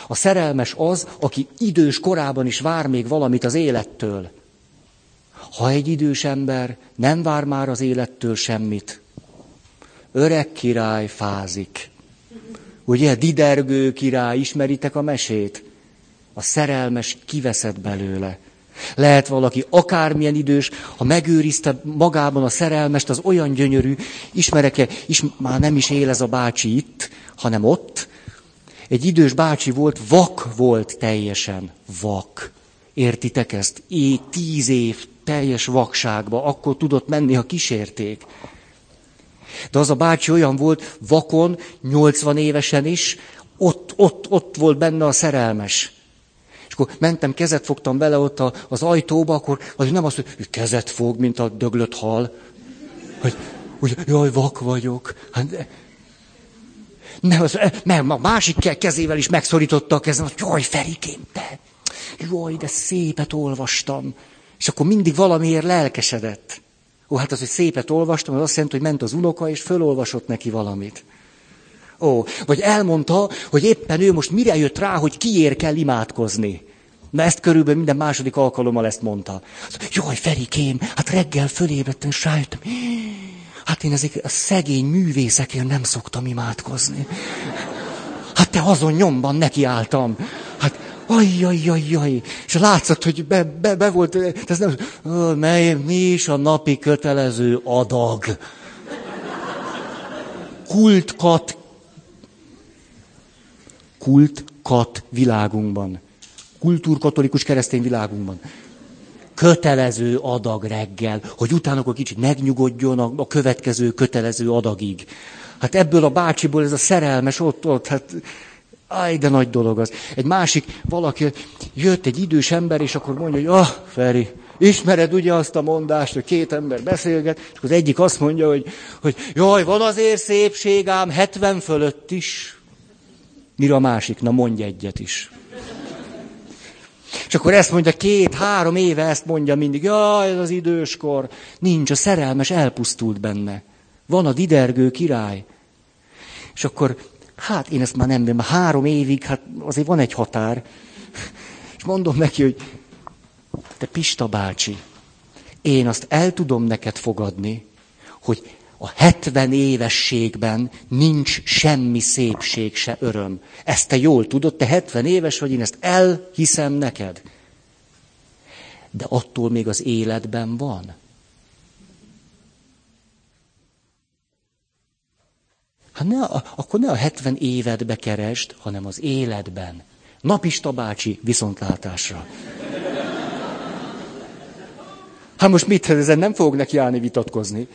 A szerelmes az, aki idős korában is vár még valamit az élettől. Ha egy idős ember nem vár már az élettől semmit, öreg király fázik. Ugye, Didergő király, ismeritek a mesét? A szerelmes kiveszett belőle. Lehet valaki akármilyen idős, ha megőrizte magában a szerelmest, az olyan gyönyörű, ismerek-e, is, már nem is él ez a bácsi itt, hanem ott, Egy idős bácsi volt, vak volt teljesen. Vak. Értitek ezt? É, tíz év teljes vakságba, akkor tudott menni, ha kísérték. De az a bácsi olyan volt, vakon, 80 évesen is, ott, ott, ott volt benne a szerelmes. És akkor mentem, kezet fogtam vele ott a, az ajtóba, akkor az nem azt, hogy kezet fog, mint a döglött hal. Hogy, hogy jaj, vak vagyok. Hát, nem, az, nem, a másik kezével is megszorította a kezem, hogy jaj, Ferikém, te, jaj, de szépet olvastam. És akkor mindig valamiért lelkesedett. Ó, hát az, hogy szépet olvastam, az azt jelenti, hogy ment az unoka, és fölolvasott neki valamit. Ó, vagy elmondta, hogy éppen ő most mire jött rá, hogy kiért kell imádkozni. Na ezt körülbelül minden második alkalommal ezt mondta. Jaj, Ferikém, hát reggel fölébredtem, és rájöttem. Hát én ezek a szegény művészekért nem szoktam imádkozni. Hát te azon nyomban nekiálltam. Hát ajjajjajjaj. És látszott, hogy be, be, be volt, ez nem, mely, mi is a napi kötelező adag. Kultkat, kultkat világunkban. Kultúrkatolikus keresztény világunkban kötelező adag reggel, hogy utána akkor kicsit megnyugodjon a, a következő kötelező adagig. Hát ebből a bácsiból ez a szerelmes ott-ott, hát Áj, de nagy dolog az. Egy másik, valaki, jött egy idős ember, és akkor mondja, hogy ah, Feri, ismered ugye azt a mondást, hogy két ember beszélget, és az egyik azt mondja, hogy, hogy jaj, van azért szépség ám 70 fölött is. Mire a másik? Na mondj egyet is. És akkor ezt mondja, két-három éve ezt mondja mindig, jaj, ez az időskor. Nincs, a szerelmes elpusztult benne. Van a didergő király. És akkor, hát én ezt már nem mert három évig, hát azért van egy határ. És mondom neki, hogy te Pista bácsi, én azt el tudom neked fogadni, hogy a 70 évességben nincs semmi szépség, se öröm. Ezt te jól tudod, te 70 éves vagy, én ezt elhiszem neked. De attól még az életben van. Hát ne, akkor ne a 70 évedbe keresd, hanem az életben. Napista bácsi viszontlátásra. Hát most mit, ezen nem fogok neki állni vitatkozni.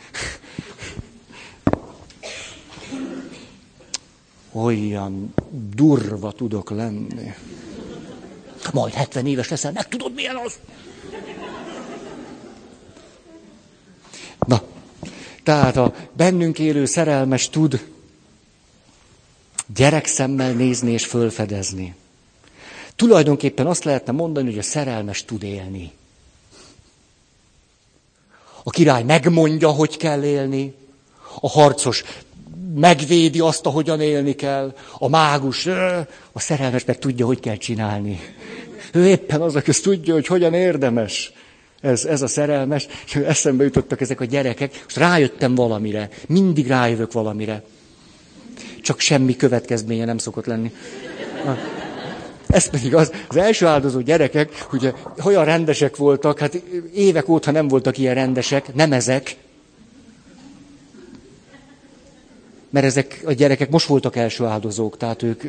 olyan durva tudok lenni. Majd 70 éves leszel, meg tudod, milyen az? Na, tehát a bennünk élő szerelmes tud gyerekszemmel nézni és fölfedezni. Tulajdonképpen azt lehetne mondani, hogy a szerelmes tud élni. A király megmondja, hogy kell élni, a harcos megvédi azt, ahogyan élni kell. A mágus, a szerelmes meg tudja, hogy kell csinálni. Ő éppen az, aki tudja, hogy hogyan érdemes. Ez, ez a szerelmes, és eszembe jutottak ezek a gyerekek, és rájöttem valamire. Mindig rájövök valamire. Csak semmi következménye nem szokott lenni. Ez pedig az, az első áldozó gyerekek, ugye, olyan rendesek voltak, hát évek óta nem voltak ilyen rendesek, nem ezek, mert ezek a gyerekek most voltak első áldozók, tehát ők,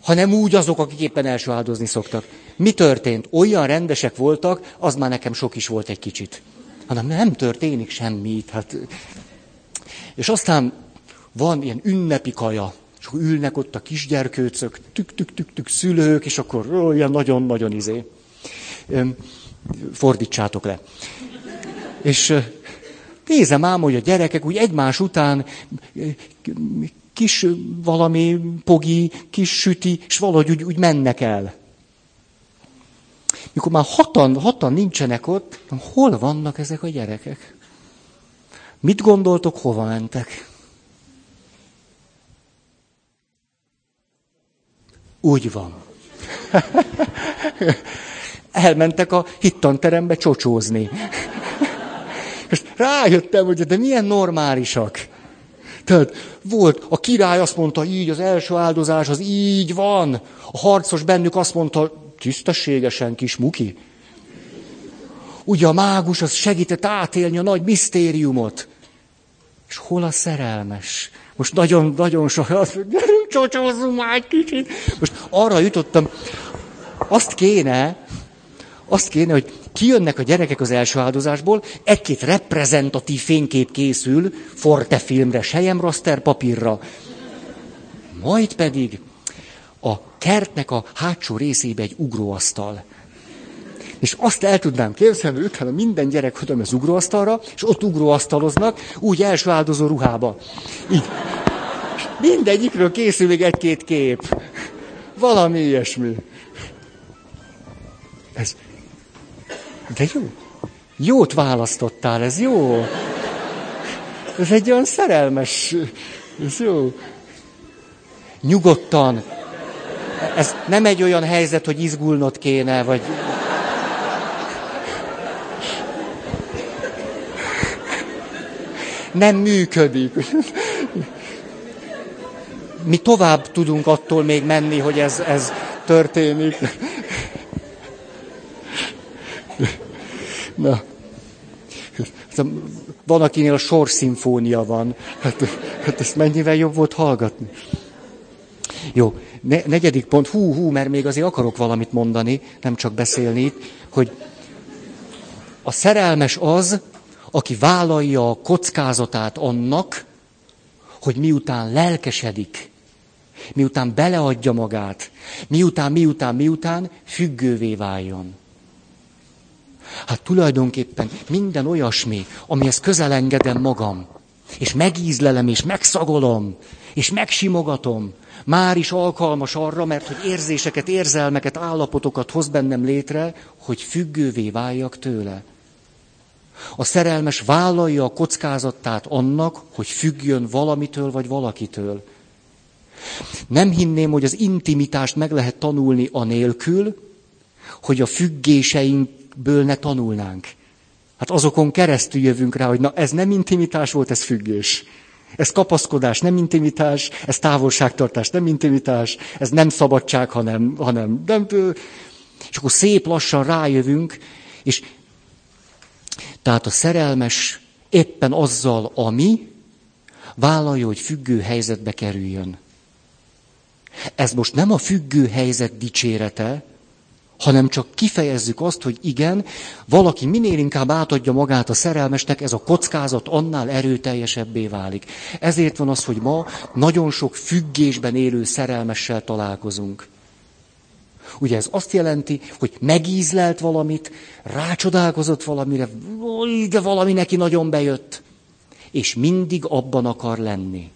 hanem úgy azok, akik éppen első áldozni szoktak. Mi történt? Olyan rendesek voltak, az már nekem sok is volt egy kicsit. Hanem nem történik semmit. Hát... És aztán van ilyen ünnepi kaja, és akkor ülnek ott a kisgyerkőcök, tük-tük-tük-tük szülők, és akkor olyan nagyon-nagyon izé. Fordítsátok le. És Nézem ám, hogy a gyerekek úgy egymás után kis valami pogi, kis süti, és valahogy úgy, úgy mennek el. Mikor már hatan, hatan nincsenek ott, hol vannak ezek a gyerekek? Mit gondoltok, hova mentek? Úgy van. Elmentek a hittanterembe csocsózni. És rájöttem, hogy de milyen normálisak. Tehát volt, a király azt mondta, így az első áldozás, az így van. A harcos bennük azt mondta, tisztességesen kis muki. Ugye a mágus az segített átélni a nagy misztériumot. És hol a szerelmes? Most nagyon, nagyon sok, azt mondja, gyerünk, csocsozzunk már egy kicsit. Most arra jutottam, azt kéne, azt kéne, hogy kijönnek a gyerekek az első áldozásból, egy-két reprezentatív fénykép készül, forte filmre, sejemraster papírra, majd pedig a kertnek a hátsó részébe egy ugróasztal. És azt el tudnám képzelni, hogy utána minden gyerek oda az ugróasztalra, és ott ugróasztaloznak, úgy első áldozó ruhába. Így. Mindegyikről készül még egy-két kép. Valami ilyesmi. Ez. De jó. Jót választottál, ez jó. Ez egy olyan szerelmes, ez jó. Nyugodtan. Ez nem egy olyan helyzet, hogy izgulnod kéne, vagy... Nem működik. Mi tovább tudunk attól még menni, hogy ez, ez történik. Na. Van, akinél a sorszimfónia van. Hát, hát ezt mennyivel jobb volt hallgatni. Jó, ne, negyedik pont, hú, hú, mert még azért akarok valamit mondani, nem csak beszélni, hogy a szerelmes az, aki vállalja a kockázatát annak, hogy miután lelkesedik, miután beleadja magát, miután, miután, miután függővé váljon. Hát tulajdonképpen minden olyasmi, amihez közel engedem magam, és megízlelem, és megszagolom, és megsimogatom, már is alkalmas arra, mert hogy érzéseket, érzelmeket, állapotokat hoz bennem létre, hogy függővé váljak tőle. A szerelmes vállalja a kockázatát annak, hogy függjön valamitől vagy valakitől. Nem hinném, hogy az intimitást meg lehet tanulni anélkül, hogy a függéseinkből ne tanulnánk. Hát azokon keresztül jövünk rá, hogy na ez nem intimitás volt, ez függés. Ez kapaszkodás, nem intimitás, ez távolságtartás, nem intimitás, ez nem szabadság, hanem, hanem nem. És akkor szép lassan rájövünk, és tehát a szerelmes éppen azzal, ami vállalja, hogy függő helyzetbe kerüljön. Ez most nem a függő helyzet dicsérete, hanem csak kifejezzük azt, hogy igen, valaki minél inkább átadja magát a szerelmesnek, ez a kockázat annál erőteljesebbé válik. Ezért van az, hogy ma nagyon sok függésben élő szerelmessel találkozunk. Ugye ez azt jelenti, hogy megízlelt valamit, rácsodálkozott valamire, de valami neki nagyon bejött, és mindig abban akar lenni.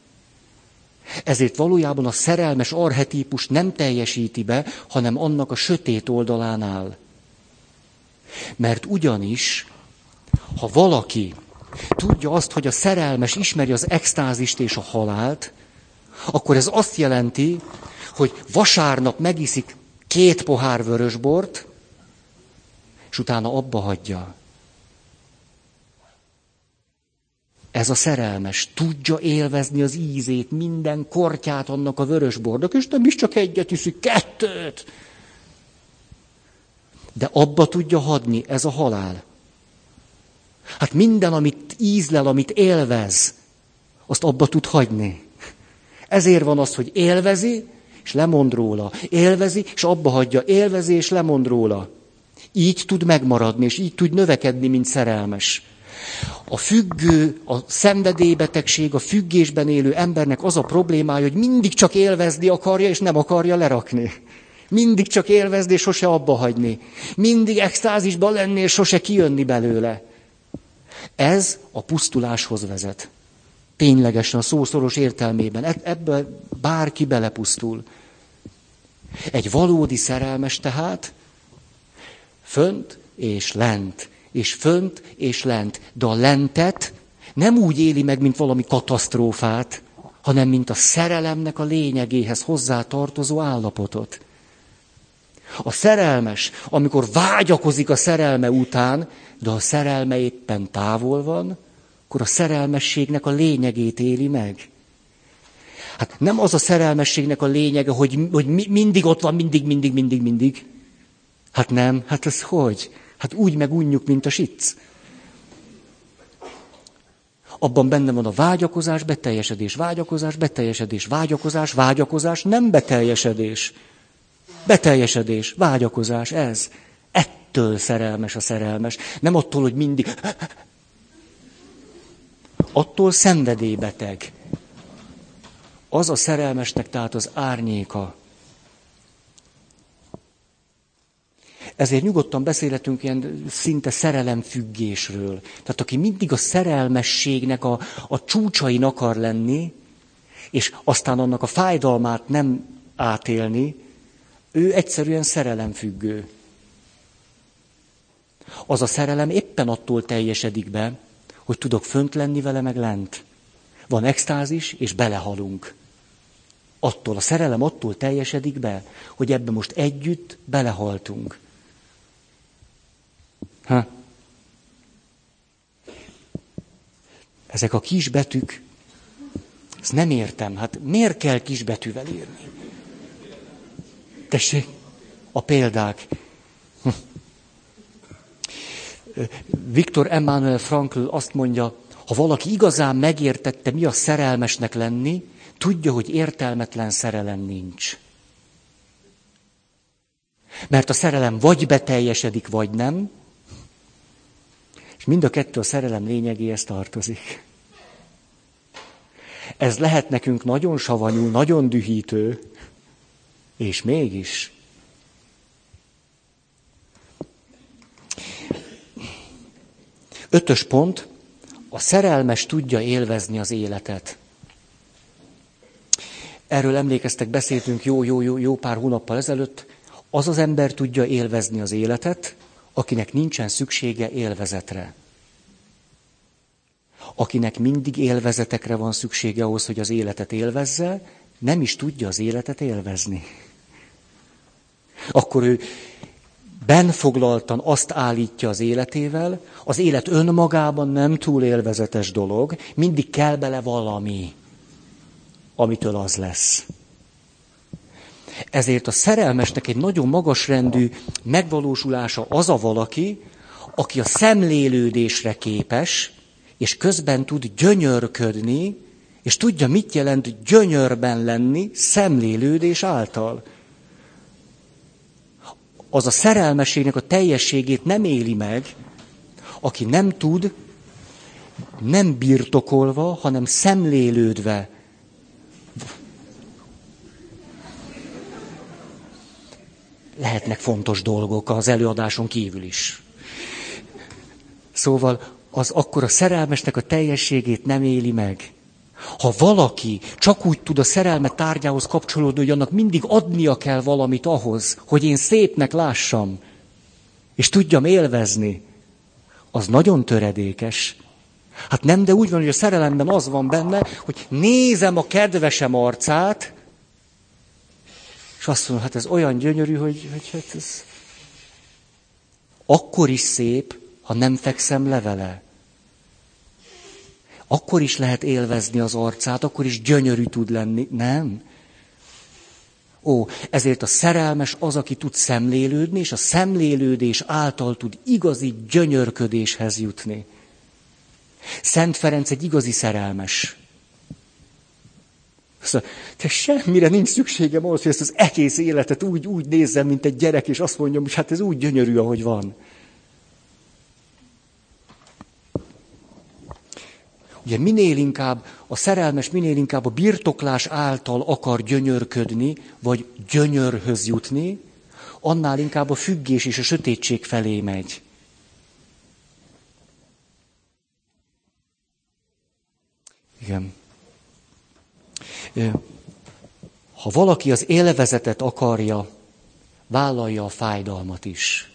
Ezért valójában a szerelmes arhetípus nem teljesíti be, hanem annak a sötét oldalán áll. Mert ugyanis, ha valaki tudja azt, hogy a szerelmes ismeri az extázist és a halált, akkor ez azt jelenti, hogy vasárnap megiszik két pohár vörösbort, és utána abba hagyja. Ez a szerelmes tudja élvezni az ízét, minden kortyát annak a vörösbornak, és nem is csak egyet iszik, kettőt. De abba tudja hadni, ez a halál. Hát minden, amit ízlel, amit élvez, azt abba tud hagyni. Ezért van az, hogy élvezi, és lemond róla. Élvezi, és abba hagyja. Élvezi, és lemond róla. Így tud megmaradni, és így tud növekedni, mint szerelmes. A függő, a szenvedélybetegség, a függésben élő embernek az a problémája, hogy mindig csak élvezni akarja, és nem akarja lerakni. Mindig csak élvezni, és sose abba hagyni. Mindig extázisban lenni, és sose kijönni belőle. Ez a pusztuláshoz vezet. Ténylegesen a szószoros értelmében. Ebből bárki belepusztul. Egy valódi szerelmes tehát fönt és lent és fönt és lent. De a lentet nem úgy éli meg, mint valami katasztrófát, hanem mint a szerelemnek a lényegéhez hozzá tartozó állapotot. A szerelmes, amikor vágyakozik a szerelme után, de a szerelme éppen távol van, akkor a szerelmességnek a lényegét éli meg. Hát nem az a szerelmességnek a lényege, hogy, hogy mindig ott van, mindig, mindig, mindig, mindig. Hát nem, hát ez hogy? Hát úgy meg unjuk, mint a sic. Abban benne van a vágyakozás, beteljesedés, vágyakozás, beteljesedés, vágyakozás, vágyakozás, nem beteljesedés. Beteljesedés, vágyakozás, ez. Ettől szerelmes a szerelmes. Nem attól, hogy mindig... Attól szenvedélybeteg. Az a szerelmesnek tehát az árnyéka. Ezért nyugodtan beszélhetünk ilyen szinte szerelemfüggésről. Tehát aki mindig a szerelmességnek a, a csúcsain akar lenni, és aztán annak a fájdalmát nem átélni, ő egyszerűen szerelemfüggő. Az a szerelem éppen attól teljesedik be, hogy tudok fönt lenni vele, meg lent. Van extázis, és belehalunk. Attól a szerelem attól teljesedik be, hogy ebbe most együtt belehaltunk. Ha. Ezek a kisbetűk, ezt nem értem. Hát miért kell kisbetűvel írni? Tessék, a példák. Viktor Emmanuel Frankl azt mondja, ha valaki igazán megértette, mi a szerelmesnek lenni, tudja, hogy értelmetlen szerelem nincs. Mert a szerelem vagy beteljesedik, vagy nem, és mind a kettő a szerelem lényegéhez tartozik. Ez lehet nekünk nagyon savanyú, nagyon dühítő, és mégis. Ötös pont, a szerelmes tudja élvezni az életet. Erről emlékeztek, beszéltünk jó, jó, jó, jó pár hónappal ezelőtt. Az az ember tudja élvezni az életet, akinek nincsen szüksége élvezetre. Akinek mindig élvezetekre van szüksége ahhoz, hogy az életet élvezze, nem is tudja az életet élvezni. Akkor ő benfoglaltan azt állítja az életével, az élet önmagában nem túl élvezetes dolog, mindig kell bele valami, amitől az lesz. Ezért a szerelmesnek egy nagyon magas rendű megvalósulása az a valaki, aki a szemlélődésre képes, és közben tud gyönyörködni, és tudja, mit jelent gyönyörben lenni szemlélődés által. Az a szerelmességnek a teljességét nem éli meg, aki nem tud, nem birtokolva, hanem szemlélődve lehetnek fontos dolgok az előadáson kívül is. Szóval az akkor a szerelmesnek a teljességét nem éli meg. Ha valaki csak úgy tud a szerelme tárgyához kapcsolódni, hogy annak mindig adnia kell valamit ahhoz, hogy én szépnek lássam, és tudjam élvezni, az nagyon töredékes. Hát nem, de úgy van, hogy a szerelemben az van benne, hogy nézem a kedvesem arcát, és azt mondom, hát ez olyan gyönyörű, hogy, hogy hát ez akkor is szép, ha nem fekszem le vele. Akkor is lehet élvezni az arcát, akkor is gyönyörű tud lenni. Nem. Ó, ezért a szerelmes az, aki tud szemlélődni, és a szemlélődés által tud igazi gyönyörködéshez jutni. Szent Ferenc egy igazi szerelmes. Szóval, te semmire nincs szükségem ahhoz, hogy ezt az egész életet úgy, úgy nézzem, mint egy gyerek, és azt mondjam, hogy hát ez úgy gyönyörű, ahogy van. Ugye minél inkább a szerelmes, minél inkább a birtoklás által akar gyönyörködni, vagy gyönyörhöz jutni, annál inkább a függés és a sötétség felé megy. Igen. Ha valaki az élvezetet akarja, vállalja a fájdalmat is.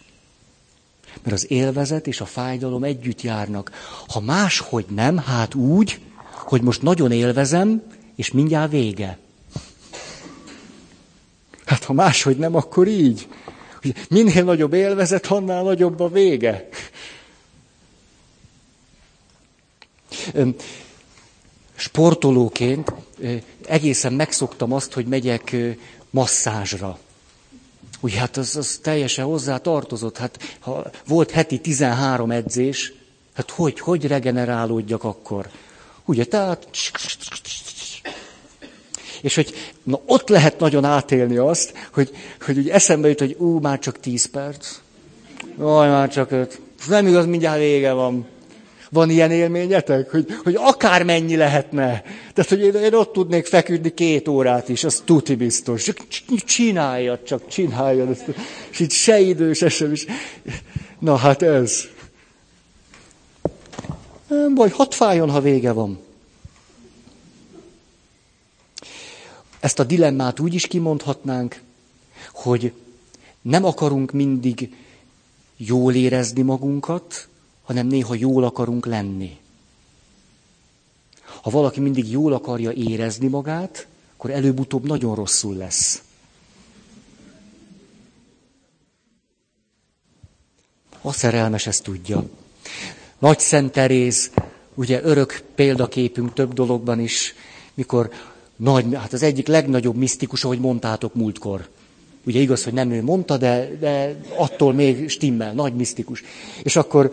Mert az élvezet és a fájdalom együtt járnak. Ha máshogy nem, hát úgy, hogy most nagyon élvezem, és mindjárt vége. Hát ha máshogy nem, akkor így. Minél nagyobb élvezet, annál nagyobb a vége. Sportolóként egészen megszoktam azt, hogy megyek masszázsra. Úgy hát az, az teljesen hozzá tartozott. Hát ha volt heti 13 edzés, hát hogy, hogy regenerálódjak akkor? Ugye, tehát... És hogy na, ott lehet nagyon átélni azt, hogy, hogy úgy eszembe jut, hogy ú, már csak tíz perc. Jaj, már csak öt. Nem igaz, mindjárt vége van. Van ilyen élményetek, hogy, hogy akár mennyi lehetne. Tehát, hogy én, én ott tudnék feküdni két órát is, az tuti biztos. Csak csinálja, csak csinálja. És itt se idő, se sem is. Na hát ez. Nem baj, hadd fájjon, ha vége van. Ezt a dilemmát úgy is kimondhatnánk, hogy nem akarunk mindig jól érezni magunkat, hanem néha jól akarunk lenni. Ha valaki mindig jól akarja érezni magát, akkor előbb-utóbb nagyon rosszul lesz. A szerelmes ezt tudja. Nagy Szent Teréz, ugye örök példaképünk több dologban is, mikor nagy, hát az egyik legnagyobb misztikus, ahogy mondtátok múltkor. Ugye igaz, hogy nem ő mondta, de, de attól még stimmel, nagy misztikus. És akkor,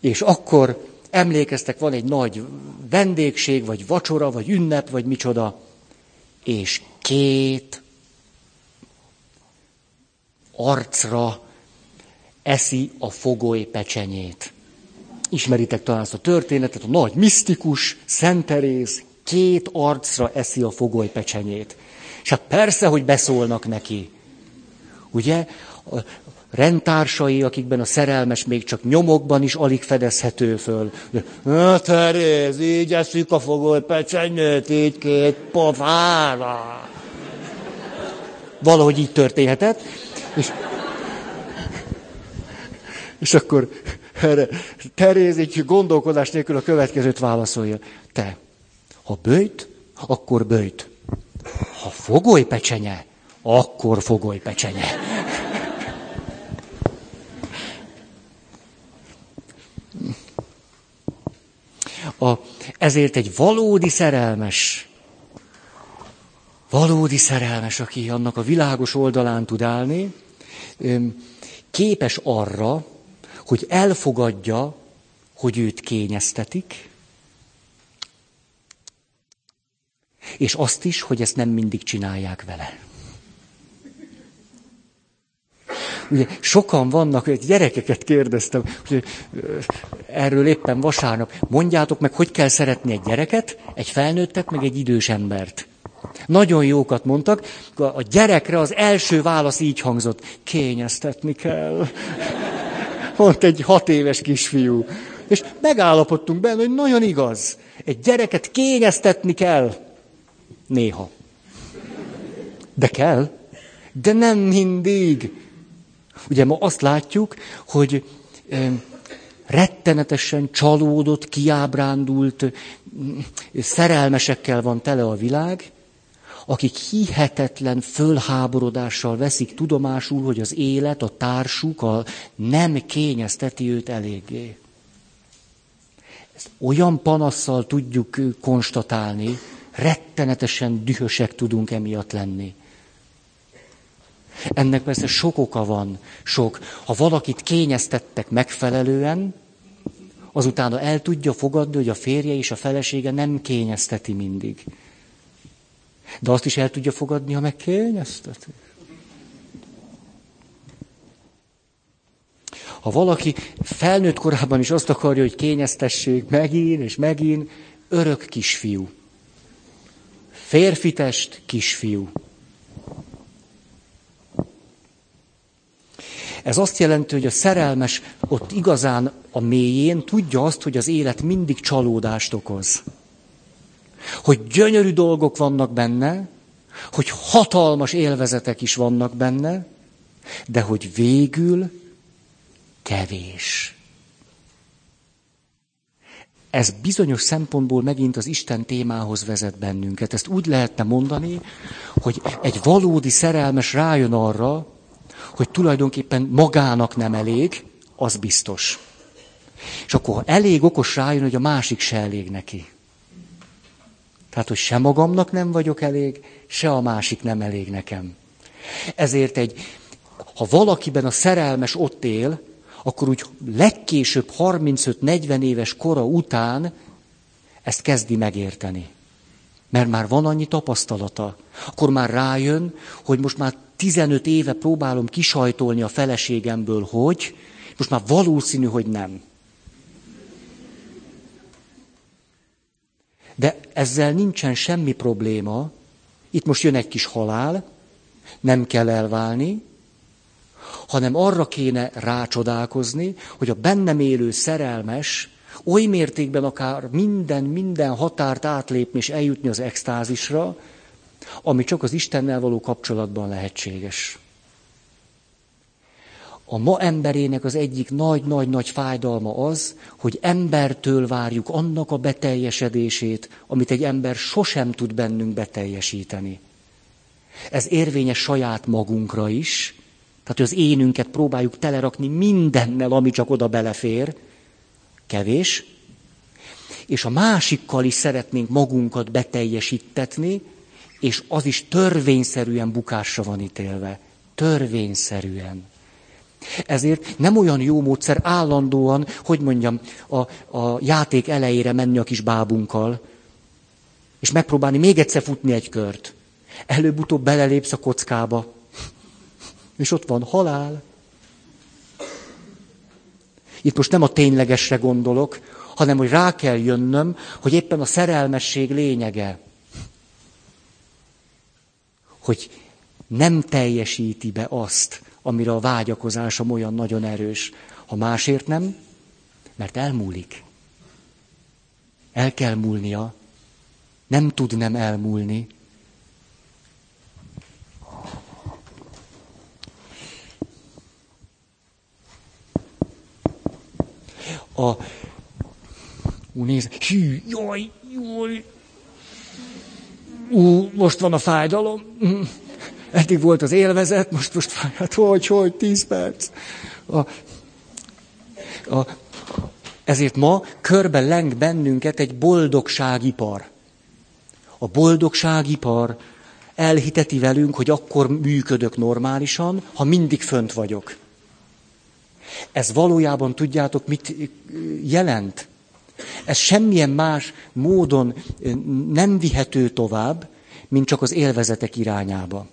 és akkor emlékeztek, van egy nagy vendégség, vagy vacsora, vagy ünnep, vagy micsoda, és két arcra eszi a fogoly pecsenyét. Ismeritek talán ezt a történetet, a nagy misztikus, Szent Teréz két arcra eszi a fogoly pecsenyét. És hát persze, hogy beszólnak neki. Ugye? Rendtársai, akikben a szerelmes még csak nyomokban is alig fedezhető föl. Na, Teréz, így eszik a fogoly pecsenyét, így két pofára. Valahogy így történhetett. És, és akkor erre Teréz egy gondolkodás nélkül a következőt válaszolja. Te, ha bőjt, akkor bőjt. Ha fogoly pecsenye, akkor fogoly A, ezért egy valódi szerelmes, valódi szerelmes, aki annak a világos oldalán tud állni, képes arra, hogy elfogadja, hogy őt kényeztetik, és azt is, hogy ezt nem mindig csinálják vele. Ugye sokan vannak, hogy gyerekeket kérdeztem, hogy erről éppen vasárnap, mondjátok meg, hogy kell szeretni egy gyereket, egy felnőttet, meg egy idős embert. Nagyon jókat mondtak, a gyerekre az első válasz így hangzott, kényeztetni kell. Mondta egy hat éves kisfiú. És megállapodtunk benne, hogy nagyon igaz. Egy gyereket kényeztetni kell. Néha. De kell. De nem mindig. Ugye ma azt látjuk, hogy rettenetesen csalódott, kiábrándult, szerelmesekkel van tele a világ, akik hihetetlen fölháborodással veszik tudomásul, hogy az élet, a társuk a nem kényezteti őt eléggé. Ezt olyan panasszal tudjuk konstatálni, rettenetesen dühösek tudunk emiatt lenni. Ennek persze sok oka van, sok. Ha valakit kényeztettek megfelelően, azutána el tudja fogadni, hogy a férje és a felesége nem kényezteti mindig. De azt is el tudja fogadni, ha megkényezteti. Ha valaki felnőtt korában is azt akarja, hogy kényeztessék megint és megint, örök kisfiú. Férfitest, kisfiú. Ez azt jelenti, hogy a szerelmes ott igazán a mélyén tudja azt, hogy az élet mindig csalódást okoz. Hogy gyönyörű dolgok vannak benne, hogy hatalmas élvezetek is vannak benne, de hogy végül kevés. Ez bizonyos szempontból megint az Isten témához vezet bennünket. Ezt úgy lehetne mondani, hogy egy valódi szerelmes rájön arra, hogy tulajdonképpen magának nem elég, az biztos. És akkor elég okos rájön, hogy a másik se elég neki. Tehát, hogy se magamnak nem vagyok elég, se a másik nem elég nekem. Ezért egy, ha valakiben a szerelmes ott él, akkor úgy legkésőbb 35-40 éves kora után ezt kezdi megérteni. Mert már van annyi tapasztalata. Akkor már rájön, hogy most már 15 éve próbálom kisajtolni a feleségemből, hogy most már valószínű, hogy nem. De ezzel nincsen semmi probléma. Itt most jön egy kis halál, nem kell elválni, hanem arra kéne rácsodálkozni, hogy a bennem élő szerelmes oly mértékben akár minden, minden határt átlépni és eljutni az extázisra, ami csak az Istennel való kapcsolatban lehetséges. A ma emberének az egyik nagy-nagy-nagy fájdalma az, hogy embertől várjuk annak a beteljesedését, amit egy ember sosem tud bennünk beteljesíteni. Ez érvényes saját magunkra is, tehát az énünket próbáljuk telerakni mindennel, ami csak oda belefér, kevés, és a másikkal is szeretnénk magunkat beteljesítetni, és az is törvényszerűen bukásra van ítélve. Törvényszerűen. Ezért nem olyan jó módszer állandóan, hogy mondjam, a, a játék elejére menni a kis bábunkkal, és megpróbálni még egyszer futni egy kört. Előbb-utóbb belelépsz a kockába, és ott van halál. Itt most nem a ténylegesre gondolok, hanem hogy rá kell jönnöm, hogy éppen a szerelmesség lényege, hogy nem teljesíti be azt, amire a vágyakozásom olyan nagyon erős. Ha másért nem, mert elmúlik. El kell múlnia. Nem tud nem elmúlni. A... Ú, nézd, hű, jaj, jaj. Ú, most van a fájdalom. Eddig volt az élvezet, most, most hát hogy, hogy, tíz perc. A, a, ezért ma körbe leng bennünket egy boldogságipar. A boldogságipar elhiteti velünk, hogy akkor működök normálisan, ha mindig fönt vagyok. Ez valójában tudjátok, mit jelent? Ez semmilyen más módon nem vihető tovább, mint csak az élvezetek irányába.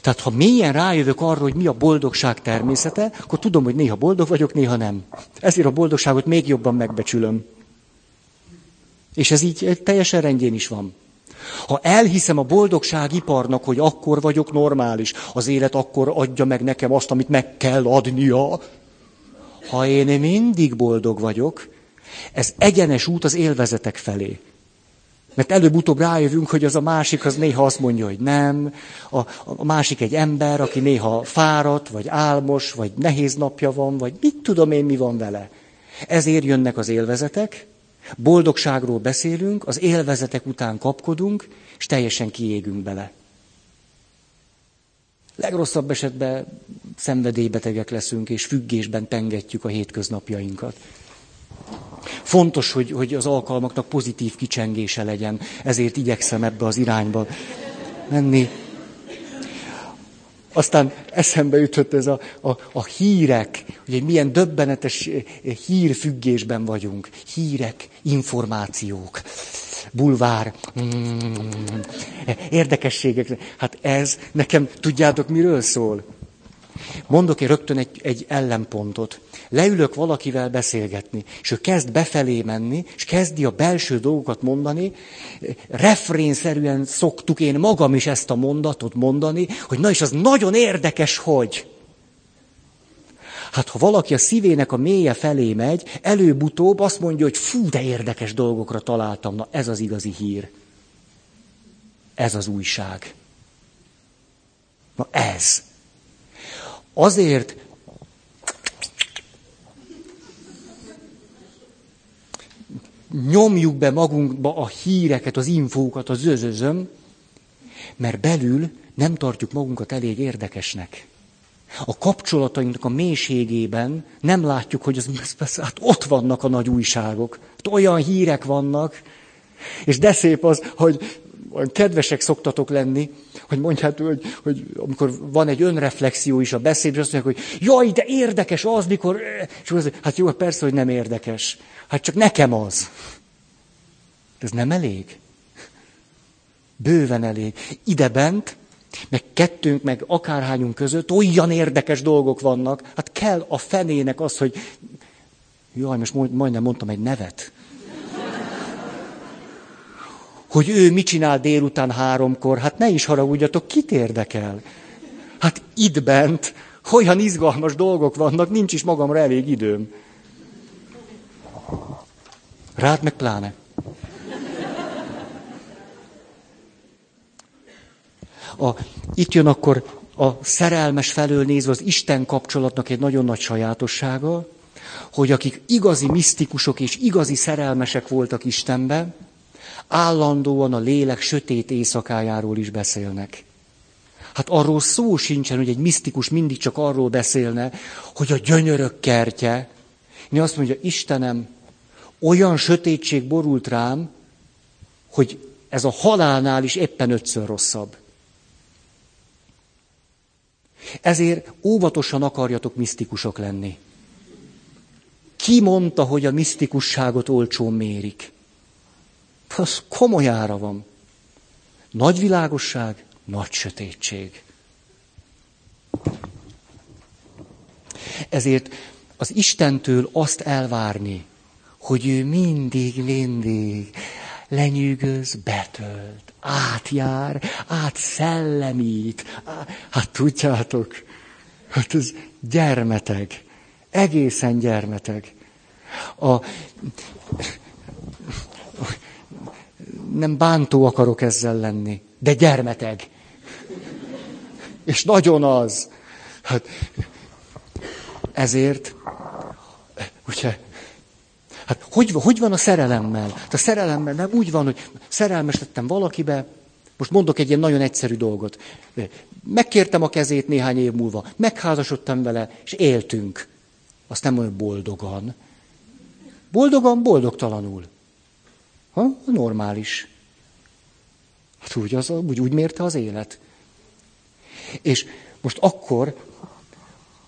Tehát ha mélyen rájövök arra, hogy mi a boldogság természete, akkor tudom, hogy néha boldog vagyok, néha nem. Ezért a boldogságot még jobban megbecsülöm. És ez így teljesen rendjén is van. Ha elhiszem a boldogságiparnak, hogy akkor vagyok normális, az élet akkor adja meg nekem azt, amit meg kell adnia, ha én mindig boldog vagyok, ez egyenes út az élvezetek felé. Mert előbb-utóbb rájövünk, hogy az a másik az néha azt mondja, hogy nem, a, a másik egy ember, aki néha fáradt, vagy álmos, vagy nehéz napja van, vagy mit tudom én, mi van vele. Ezért jönnek az élvezetek, boldogságról beszélünk, az élvezetek után kapkodunk, és teljesen kiégünk bele. Legrosszabb esetben szenvedélybetegek leszünk, és függésben pengetjük a hétköznapjainkat. Fontos, hogy, hogy az alkalmaknak pozitív kicsengése legyen, ezért igyekszem ebbe az irányba menni. Aztán eszembe jutott ez a, a, a hírek, hogy milyen döbbenetes hírfüggésben vagyunk. Hírek, információk, bulvár, mm, érdekességek. Hát ez nekem, tudjátok, miről szól? Mondok én rögtön egy, egy ellenpontot. Leülök valakivel beszélgetni, és ő kezd befelé menni, és kezdi a belső dolgokat mondani. Refrénszerűen szoktuk én magam is ezt a mondatot mondani, hogy na és az nagyon érdekes, hogy... Hát ha valaki a szívének a mélye felé megy, előbb-utóbb azt mondja, hogy fú, de érdekes dolgokra találtam. Na ez az igazi hír. Ez az újság. Na ez. Azért nyomjuk be magunkba a híreket, az infókat, az zözözöm, mert belül nem tartjuk magunkat elég érdekesnek. A kapcsolatainknak a mélységében nem látjuk, hogy az, hát ott vannak a nagy újságok. Hát olyan hírek vannak, és de szép az, hogy kedvesek szoktatok lenni, hogy mondjátok, hogy, hogy amikor van egy önreflexió is a beszéd, azt mondják, hogy jaj, de érdekes az, mikor... És az, hát jó, persze, hogy nem érdekes. Hát csak nekem az. Ez nem elég? Bőven elég. Ide bent, meg kettőnk, meg akárhányunk között olyan érdekes dolgok vannak. Hát kell a fenének az, hogy... Jaj, most majdnem mondtam egy nevet. Hogy ő mit csinál délután háromkor, hát ne is haragudjatok, kit érdekel? Hát itt bent olyan izgalmas dolgok vannak, nincs is magamra elég időm. Rád meg pláne. A, itt jön akkor a szerelmes felől nézve az Isten kapcsolatnak egy nagyon nagy sajátossága, hogy akik igazi misztikusok és igazi szerelmesek voltak Istenben, állandóan a lélek sötét éjszakájáról is beszélnek. Hát arról szó sincsen, hogy egy misztikus mindig csak arról beszélne, hogy a gyönyörök kertje. Mi azt mondja, Istenem, olyan sötétség borult rám, hogy ez a halálnál is éppen ötször rosszabb. Ezért óvatosan akarjatok misztikusok lenni. Ki mondta, hogy a misztikusságot olcsón mérik? Az komoly ára van. Nagy világosság, nagy sötétség. Ezért az Istentől azt elvárni, hogy ő mindig, mindig lenyűgöz, betölt, átjár, átszellemít. Hát tudjátok, hát ez gyermeteg, egészen gyermeteg. A, nem bántó akarok ezzel lenni, de gyermeteg. És nagyon az. Hát, ezért, ugye, hát hogy, hogy van a szerelemmel? Hát a szerelemmel nem úgy van, hogy szerelmes lettem valakibe, most mondok egy ilyen nagyon egyszerű dolgot. Megkértem a kezét néhány év múlva, megházasodtam vele, és éltünk. Azt nem olyan boldogan. Boldogan, boldogtalanul. Ha? Normális. Hát úgy, az, úgy, úgy mérte az élet. És most akkor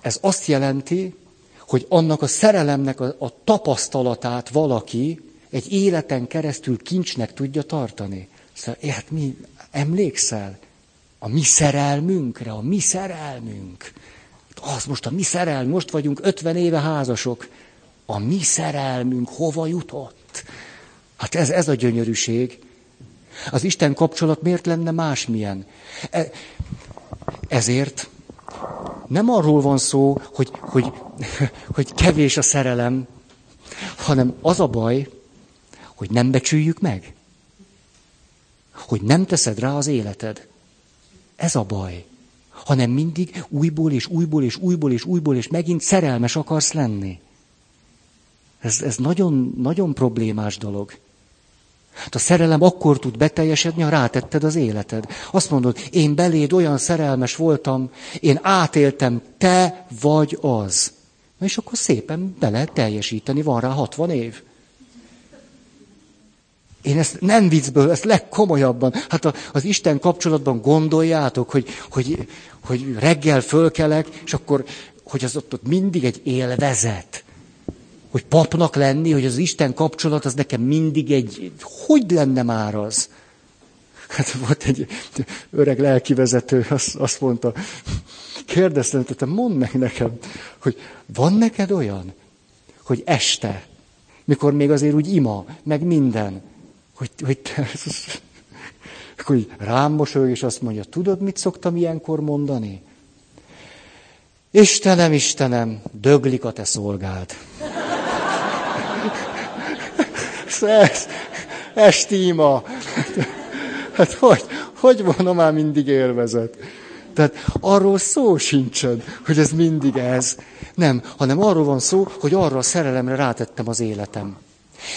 ez azt jelenti, hogy annak a szerelemnek a, a tapasztalatát valaki egy életen keresztül kincsnek tudja tartani. Szóval, hát mi, emlékszel? A mi szerelmünkre, a mi szerelmünk. Az most a mi szerelmünk, most vagyunk 50 éve házasok. A mi szerelmünk hova jutott? Hát ez, ez a gyönyörűség. Az Isten kapcsolat miért lenne másmilyen? E, ezért nem arról van szó, hogy, hogy, hogy kevés a szerelem, hanem az a baj, hogy nem becsüljük meg. Hogy nem teszed rá az életed. Ez a baj. Hanem mindig újból és újból és újból és újból és megint szerelmes akarsz lenni. Ez, ez nagyon, nagyon problémás dolog. Hát a szerelem akkor tud beteljesedni, ha rátetted az életed. Azt mondod, én beléd olyan szerelmes voltam, én átéltem, te vagy az. Na és akkor szépen be lehet teljesíteni, van rá 60 év. Én ezt nem viccből, ezt legkomolyabban. Hát a, az Isten kapcsolatban gondoljátok, hogy, hogy, hogy reggel fölkelek, és akkor, hogy az ott, ott mindig egy élvezet hogy papnak lenni, hogy az Isten kapcsolat az nekem mindig egy, hogy lenne már az? Hát volt egy öreg lelkivezető, azt, azt mondta, kérdeztem, te mondd meg nekem, hogy van neked olyan, hogy este, mikor még azért úgy ima, meg minden, hogy, hogy, te, hogy rám mosolyog, és azt mondja, tudod, mit szoktam ilyenkor mondani? Istenem, Istenem, döglik a te szolgád ez, ez. Hát hogy, hogy van már mindig élvezet? Tehát arról szó sincsen, hogy ez mindig ez. Nem, hanem arról van szó, hogy arra a szerelemre rátettem az életem.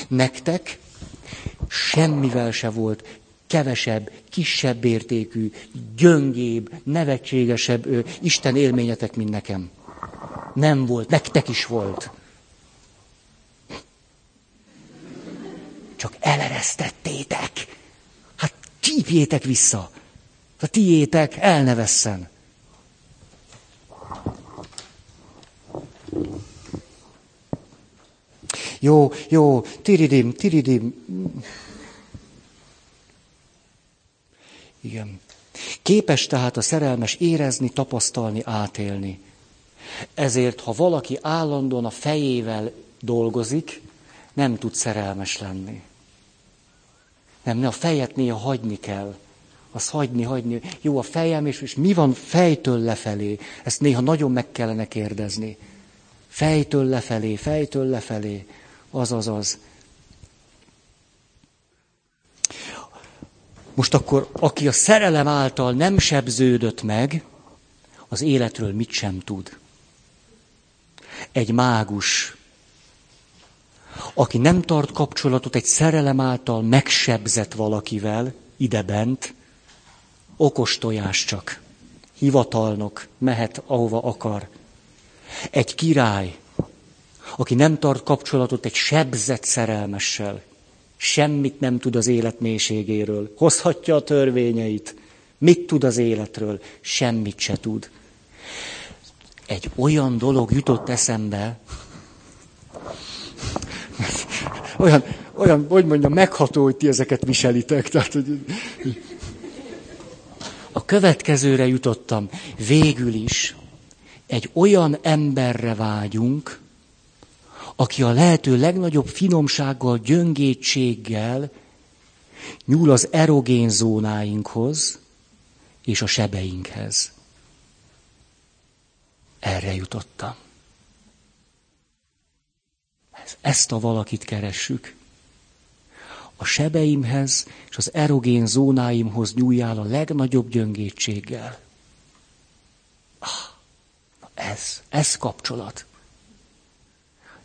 Nektek semmivel se volt kevesebb, kisebb értékű, gyöngébb, nevetségesebb ö, Isten élményetek, mint nekem. Nem volt, nektek is volt. Csak eleresztettétek. Hát csípjétek vissza. A tiétek el ne. Jó, jó, tiridim, tiridim. Igen. Képes tehát a szerelmes érezni, tapasztalni, átélni. Ezért, ha valaki állandóan a fejével dolgozik, nem tud szerelmes lenni. Nem, ne a fejet néha hagyni kell. Az hagyni, hagyni. Jó a fejem, és, és mi van fejtől lefelé? Ezt néha nagyon meg kellene kérdezni. Fejtől lefelé, fejtől lefelé. Az, az, az. Most akkor, aki a szerelem által nem sebződött meg, az életről mit sem tud. Egy mágus, aki nem tart kapcsolatot egy szerelem által megsebzett valakivel, idebent, okos tojás csak. Hivatalnok, mehet ahova akar. Egy király, aki nem tart kapcsolatot egy sebzett szerelmessel, semmit nem tud az élet mélységéről, hozhatja a törvényeit, mit tud az életről, semmit se tud. Egy olyan dolog jutott eszembe, olyan, olyan, hogy mondjam, megható, hogy ti ezeket viselitek. Tehát, hogy... A következőre jutottam. Végül is egy olyan emberre vágyunk, aki a lehető legnagyobb finomsággal, gyöngétséggel nyúl az erogén zónáinkhoz és a sebeinkhez. Erre jutottam. Ezt a valakit keressük. A sebeimhez és az erogén zónáimhoz nyúljál a legnagyobb gyöngétséggel. Ah, ez, ez kapcsolat.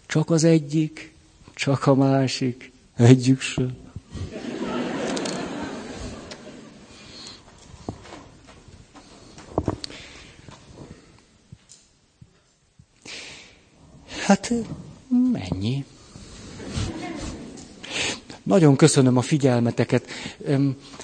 Csak az egyik, csak a másik, egyik sem. Hát mennyi? Nagyon köszönöm a figyelmeteket.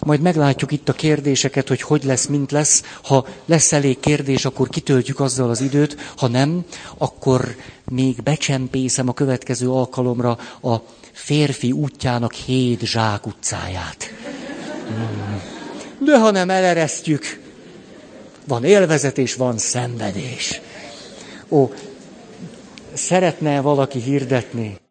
Majd meglátjuk itt a kérdéseket, hogy hogy lesz, mint lesz. Ha lesz elég kérdés, akkor kitöltjük azzal az időt. Ha nem, akkor még becsempészem a következő alkalomra a férfi útjának hét zsák utcáját. Hmm. De ha nem eleresztjük, van élvezet és van szenvedés. Ó, szeretne valaki hirdetni?